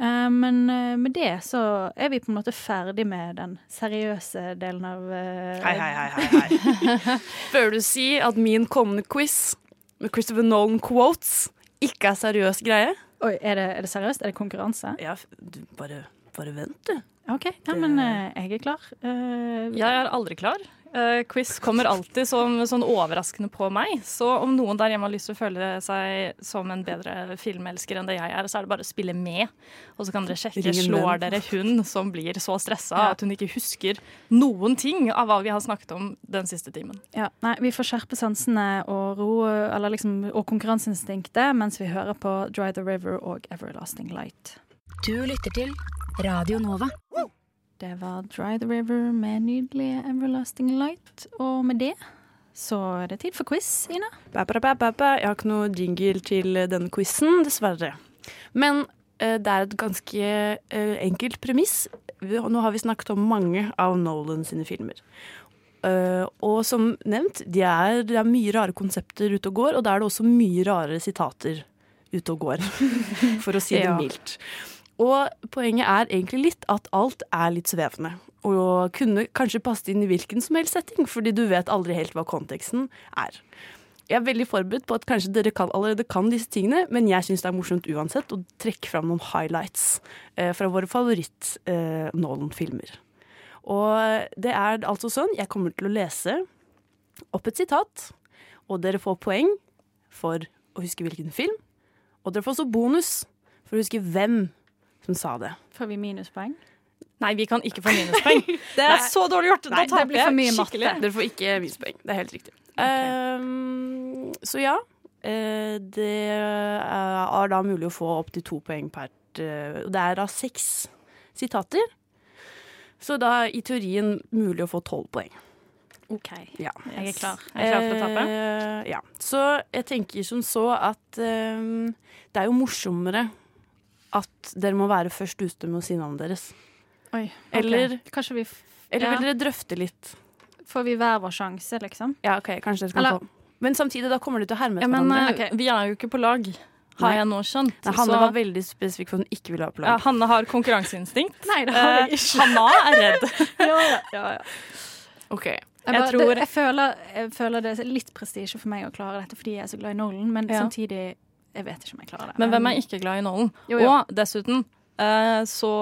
Eh, Men eh, med det så er vi på en måte ferdig med den seriøse delen av eh, Hei, hei, hei, hei, hei. Føler du si at min kommende quiz med Christopher Nolan quotes ikke er seriøs greie? Oi, er det, er det seriøst? Er det konkurranse? Ja, du, bare, bare vent, du. OK, ja, men jeg er klar. Eh, Jeg er aldri klar. Eh, quiz kommer alltid som sånn overraskende på meg. Så om noen der hjemme har lyst til å føle seg som en bedre filmelsker enn det jeg er, så er det bare å spille med. Og så kan dere sjekke Ringen slår dere hun som blir så stressa Ja. at hun ikke husker noen ting av hva vi har snakket om den siste timen. Ja, nei, vi får skjerpe sansene og ro, eller liksom, og konkurranseinstinktet mens vi hører på Dry the River og Everlasting Light. Du lytter til Radio Nova. Det var Dry the River med nydelige Everlasting Light. Og med det så er det tid for quiz, Ina. Ba, ba, ba. Jeg har ikke noe jingle til denne quizen, dessverre. Men eh, det er et ganske eh, enkelt premiss. Nå har vi snakket om mange av Nolan sine filmer. Uh, og som nevnt, det er, det er mye rare konsepter ute og går, og da er det også mye rare sitater ute og går, for å si det Ja. mildt. Og poenget er egentlig litt at alt er litt svevende. Og kunne kanskje passet inn i hvilken som helst setting, fordi du vet aldri helt hva konteksten er. Jeg er veldig forberedt på at kanskje dere kan, allerede kan disse tingene, men jeg syns det er morsomt uansett å trekke fram noen highlights eh, fra våre favoritt-Nolan-filmer. og det er altså sånn, jeg kommer til å lese opp et sitat, og dere får poeng for å huske hvilken film, og dere får også bonus for å huske hvem som sa det. Får vi minuspoeng? Nei, vi kan ikke få minuspoeng. Det er Nei. så dårlig gjort! Da Nei, det taper blir for jeg mye skikkelig. matte. Dere får ikke minuspoeng. Det er helt riktig. Ehm, så ja. eh, det er da mulig å få opptil to poeng per eh, Det er da seks sitater. Så da er i teorien mulig å få tolv poeng. OK. Ja. Jeg er klar. Jeg Er klar for å tape? Uh, ja. Så jeg tenker som så at um, det er jo morsommere at dere må være først ute med å si navnet deres. Oi, okay. Eller, Kanskje vi eller ja. vil dere drøfte litt? Får vi hver vår sjanse, liksom? Ja, ok, kanskje dere skal Eller- få. Men samtidig, da kommer de til å herme Ja, etter men hverandre. Okay. vi er jo ikke på lag, har jeg nå skjønt. Nei, Hanne Så- var veldig spesifikk for at hun ikke ville ha på ja, lag. Hanne har konkurranseinstinkt. Nei, det har jeg Eh, ikke. Hanna er redd. ja, ja, ja. Ok. Jeg, Jeg tror- det, jeg, føler, jeg føler det er litt prestisje for meg å klare dette fordi jeg er så glad i Nolan, men Ja. samtidig Jeg vet ikke om jeg klarer det. Men hvem er ikke glad i nålen? Jo, jo. Og dessuten eh, så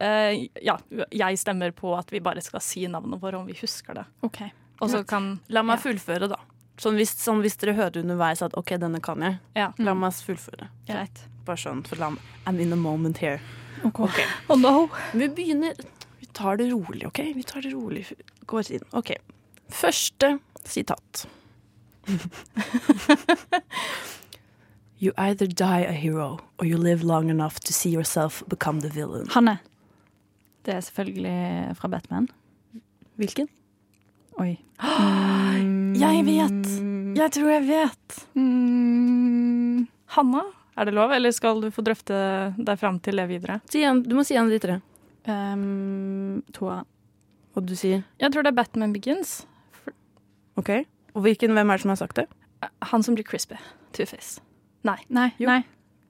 eh, Ja, jeg stemmer på at vi bare skal si navnet vårt om vi husker det. OK. Og så kan La meg fullføre, da. Sånn hvis, sånn hvis dere hører underveis at OK, denne kan jeg, Ja. la meg fullføre. Greit. Bare sånn, for la, meg I'm in the moment here. OK. Okay. Oh no! Vi begynner Vi tar det rolig, OK? Vi tar det rolig. Går inn. OK. Første sitat. You either die a hero, or you live long enough to see yourself become the villain. Hanne. Det er selvfølgelig fra Batman. Hvilken? Oi. Jeg vet! Jeg tror jeg vet. Mm, Hanna, er det lov, eller skal du få drøfte deg fram til det videre? Si en, du må si en av de tre. um, toeren. Og du sier Jeg tror det er Batman Begins. OK. Og hvilken, hvem er det som har sagt det? Han som blir crispy. Two-Face. Nei. Nei. Jo. nei.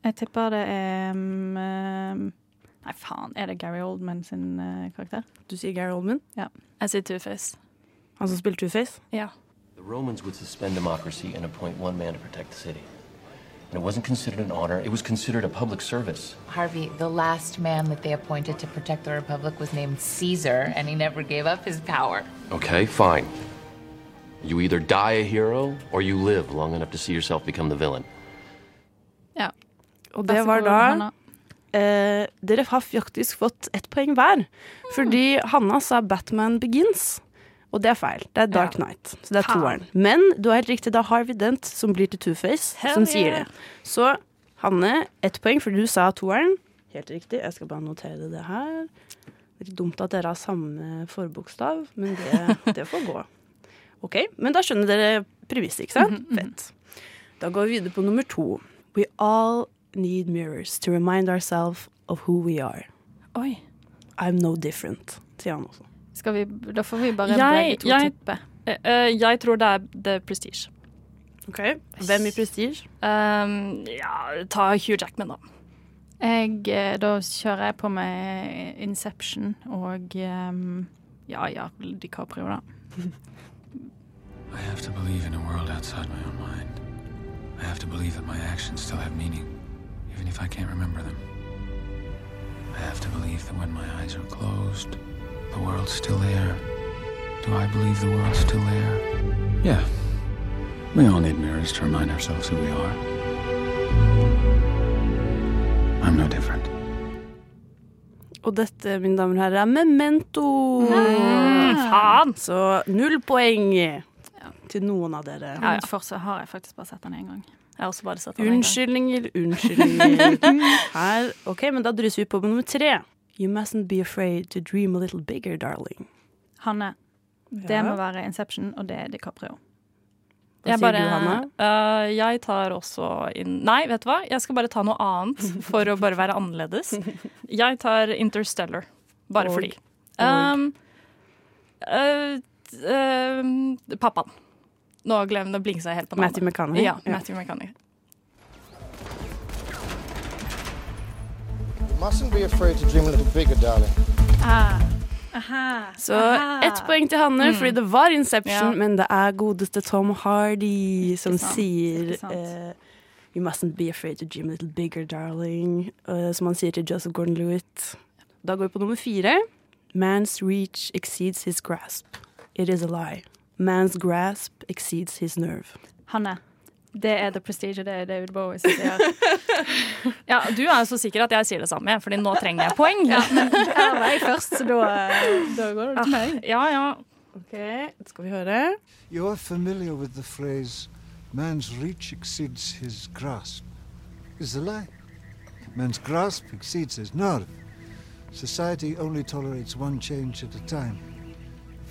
Jeg tipper det er um, um, Nei, faen. Er det Gary Oldman sin eh, karakter? Du sier Gary Oldman? Ja. Jeg sier Two-Face. Han som spiller Two-Face? Ja. The Romans would suspend democracy and appoint one man to protect the city. And it wasn't considered an honor, it was considered a public service. Harvey, the last man that they appointed to protect the Republic was named Caesar, and he never gave up his power. Okay, fine. You either die a hero or you live long enough to see yourself become the villain. Og det var da eh, Dere har faktisk fått ett poeng hver. Fordi Hanna sa Batman Begins. Og det er feil. Det er Dark. Knight. Så det er toeren. Men du har helt riktig. Det er Harvey Dent som blir til Two-Face, som sier det. Så Hanne, ett poeng, for du sa toeren. Helt riktig. Jeg skal bare notere det her. Det er litt dumt at dere har samme forbokstav, men det, det får gå. OK, men da skjønner dere premisset, ikke sant? Fett. Da går vi videre på nummer to. We all need mirrors to remind ourselves of who we are. Oi. I'm no different, sier han også. Skal vi, da får vi bare Jeg, begge to jeg, tippe. Uh, jeg tror det er The Prestige. Ok, Hvem i Prestige? Um, ja, ta Hugh Jackman, da. Jeg, eh, da kjører jeg på med Inception og um, ja ja, DiCaprio, da. I have to believe in a world outside my own mind. I have to believe that my actions still have meaning, if I can't remember them. I have to believe that when my eyes are closed, the world's still there. Do I believe the world's still there? Yeah. We all need mirrors to remind ourselves who we are. I'm no different. Og dette, mine damer og herrer, er Memento. faen! Så null poeng til noen av dere. Ja, ja. For så har jeg faktisk bare sett den én gang. Jeg bare. Unnskyldninger, unnskyldninger. Her, ok, men da drysser vi på med nummer tre. You mustn't be afraid to dream a little bigger, darling. Hanne. Det Ja. må være Inception, og det er DiCaprio. Hva sier du, Hanne? Uh, jeg tar også inn Nei, vet du hva? Jeg skal bare ta noe annet for å bare være annerledes. Jeg tar Interstellar. Bare Og- fordi. Um, uh, uh, pappaen. Nå glemmer jeg å blinke seg helt på navnet. Matthew McConaughey? Ja, Ja. Matthew McConaughey. You mustn't be afraid to dream a little bigger, darling. Ah. Aha. Så aha. ett poeng til Hanne, Mm. fordi det var Inception, Ja. men det er godeste Tom Hardy som sant, sier uh, eh, You mustn't be afraid to dream a little bigger, darling. Uh, som han sier til Joseph Gordon-Lewitt. Da går vi på nummer fire. Man's reach exceeds his grasp. It is a lie. Man's grasp exceeds his nerve. Hanne. Det er The Prestige, det er David Bowie som sier Ja, du er jo så sikker at jeg sier det samme, Fordi nå trenger jeg poeng. Ja, men her var jeg først, så da, da går det til meg. Ja, ja. Ok, skal vi høre. You are familiar with the phrase, man's reach exceeds his grasp. Is a lie. Man's grasp exceeds his nerve. Society only tolerates one change at a time.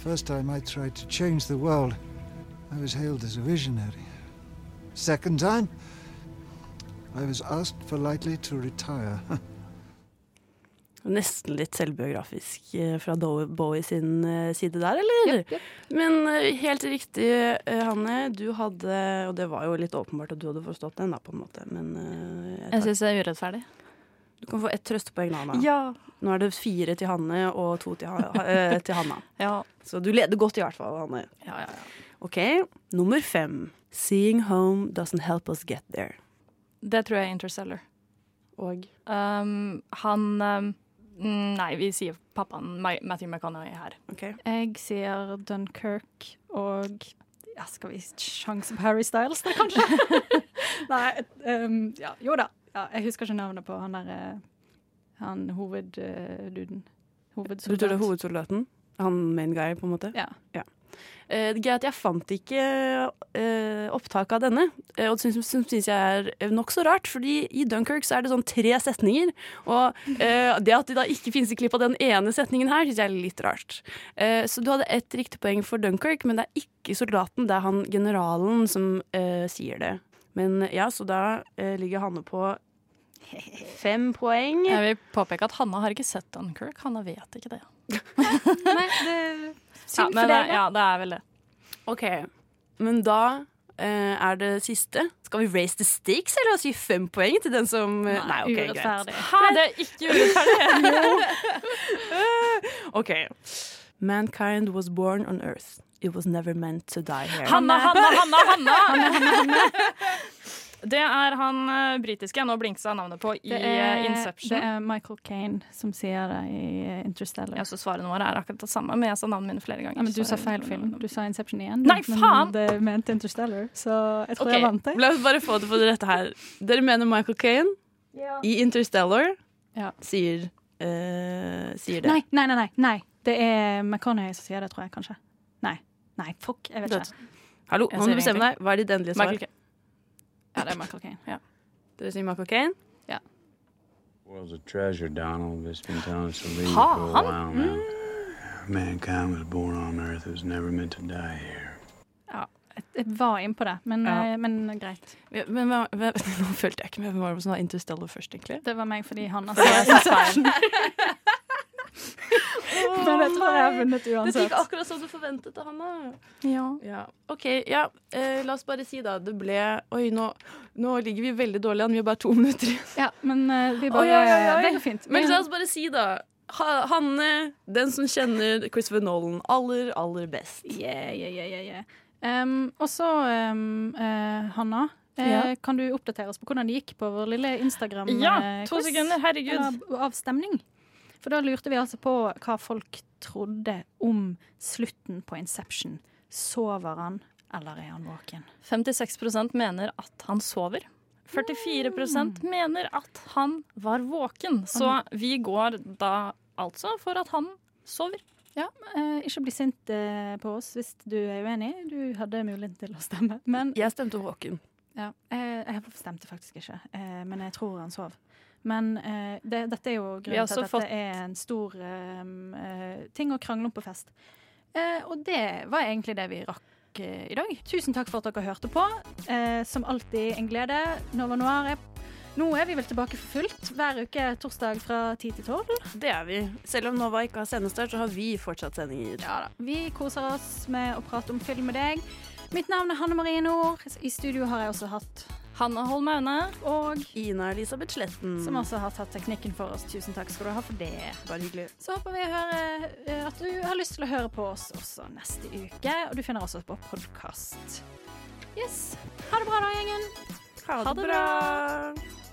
First time I tried to change the world, I was hailed as a visionary. Second time, I was asked politely to retire. Nesten litt selvbiografisk eh, fra Bowie sin eh, side der, eller? Men eh, helt riktig, Hanne. Du hadde Og det var jo litt åpenbart at du hadde forstått den, da, på en måte. Men Jeg tar- syns det er urettferdig. Du kan få ett trøstepoeng, nå, Anna. Ja. Nå er det fire til Hanne og to til, ha eh, til Hanna. Ja. Så du leder godt, i hvert fall, Hanne. Ja, ja, ja. OK, nummer fem. Seeing home doesn't help us get there. Det tror jeg er Interstellar. Og? Um, han um, mm, Nei, vi sier pappaen Ma- Matthew McConaughey her. Jeg sier Dunkerque og ja, Skal vi sjanse på Harry Styles, da, kanskje? Nei, um, ja, jo da. Ja, jeg husker ikke navnet på han der eh, Han hovedduden. Du tror det er hovedsoldaten? Han main guy, på en måte? Ja. Eh, det er greit, jeg fant ikke uh, opptak av denne, uh, og det syns, jeg er nokså rart, fordi i Dunkirk så er det sånn tre setninger, og eh, det at det da ikke finnes i klipp av den ene setningen her, syns jeg er litt rart. Eh, så du hadde ett riktig poeng for Dunkirk, men det er ikke soldaten, det er han generalen som eh, sier det. Men ja, så da eh, ligger Hanne på fem poeng. Jeg vil påpeke at Hanna har ikke sett Dunkirk. Hanna vet ikke det. Nei, det Ja, Synd men for det, ja, det er vel det. OK, men da eh, er det siste. Skal vi raise the stakes, eller si fem poeng til den som Nei, Nei, ok, urettferdig. greit. Hæ, det er ikke urettferdig. OK. Mankind was born on earth. It was never meant to die here. Hanna, Hanna, Hanna, Hanna, Hanna, Hanna! Det er han uh, britiske. Nå blinksa seg navnet på i Det eh, er, Inception. det er Michael Caine som sier det i eh, Interstellar. Ja, så Svarene våre er akkurat det samme, men jeg sa navnet mine flere ganger. Ja, men du sa feil film. Du sa Inception igjen. Nei, faen! Men det mente Interstellar, så jeg tror okay. jeg vant. det. La oss bare få det på det rette her. Dere mener Michael Caine i Interstellar Ja. sier, uh, sier det. Nei, nei, nei, nei, nei. Det er McConaughey som sier det, tror jeg kanskje. Nei. Nei, fuck. Jeg vet ikke. Hallo, nå må du bestemme deg. Hva er ditt endelige svar? Michael Caine. Ja, det er Michael Caine. Ja. Dere sier Michael Caine? Ja. World's a treasure, Donald. It's been telling us to leave Ha, for a while now. Mankind was born on Earth. It was never meant to die here. Ja, jeg, var inne på det, men, Ja. eh, men greit. Ja, Men hva, hva, nå følte jeg ikke med hvem var det som var Interstellar først, egentlig. Det var meg fordi han har Det Men jeg tror jeg har vunnet Det uansett. gikk akkurat som du forventet av Hanna. Ja. Ja. OK, ja. Eh, la oss bare si da. Det ble Oi, nå, nå ligger vi veldig dårlig an. Vi har bare to minutter igjen. Ja, men eh, vi bare Oi, oi, oi. Det går fint. Men la oss bare si, da. Ha, Hanne, den som kjenner Christopher Nolan aller, aller best. Yeah, yeah, yeah, yeah. Um, og så, um, uh, Hanna, eh, Ja. kan du oppdatere oss på hvordan det gikk på vår lille Instagram? Ja, to sekunder, herregud. Avstemning. For da lurte vi altså på hva folk trodde om slutten på Inception. Sover han, eller er han våken? 56% mener at han sover. 44% mener at han var våken. Så vi går da altså for at han sover. Ja, eh, ikke bli sint eh, på oss hvis du er uenig. Du hadde muligheten til å stemme. Men Jeg stemte våken. Ja, jeg, jeg stemte faktisk ikke, eh, men jeg tror han sov. Men eh, det, dette er jo grunnen til at fått- dette er en stor eh, eh, ting å krangle om på fest. Eh, og det var egentlig det vi rakk eh, i dag. Tusen takk for at dere hørte på. Eh, som alltid en glede. Nova Noir er Nå er vi vel tilbake for fullt hver uke torsdag fra 10 til 12. Det er vi. Selv om Nova ikke har sendestart, så har vi fortsatt sendinger. Ja da. Vi koser oss med å prate om film med deg. Mitt navn er Hanne Marie Nord. I studio har jeg også hatt Hanne Holm Aune. Og Ina Elisabeth Sletten. som også har tatt teknikken for oss. Tusen takk skal du ha for det. Bare hyggelig. Så håper vi å høre, eh, at du har lyst til å høre på oss også neste uke. Og du finner oss også på podkast. Yes. Ha det bra da, gjengen. Ha det bra.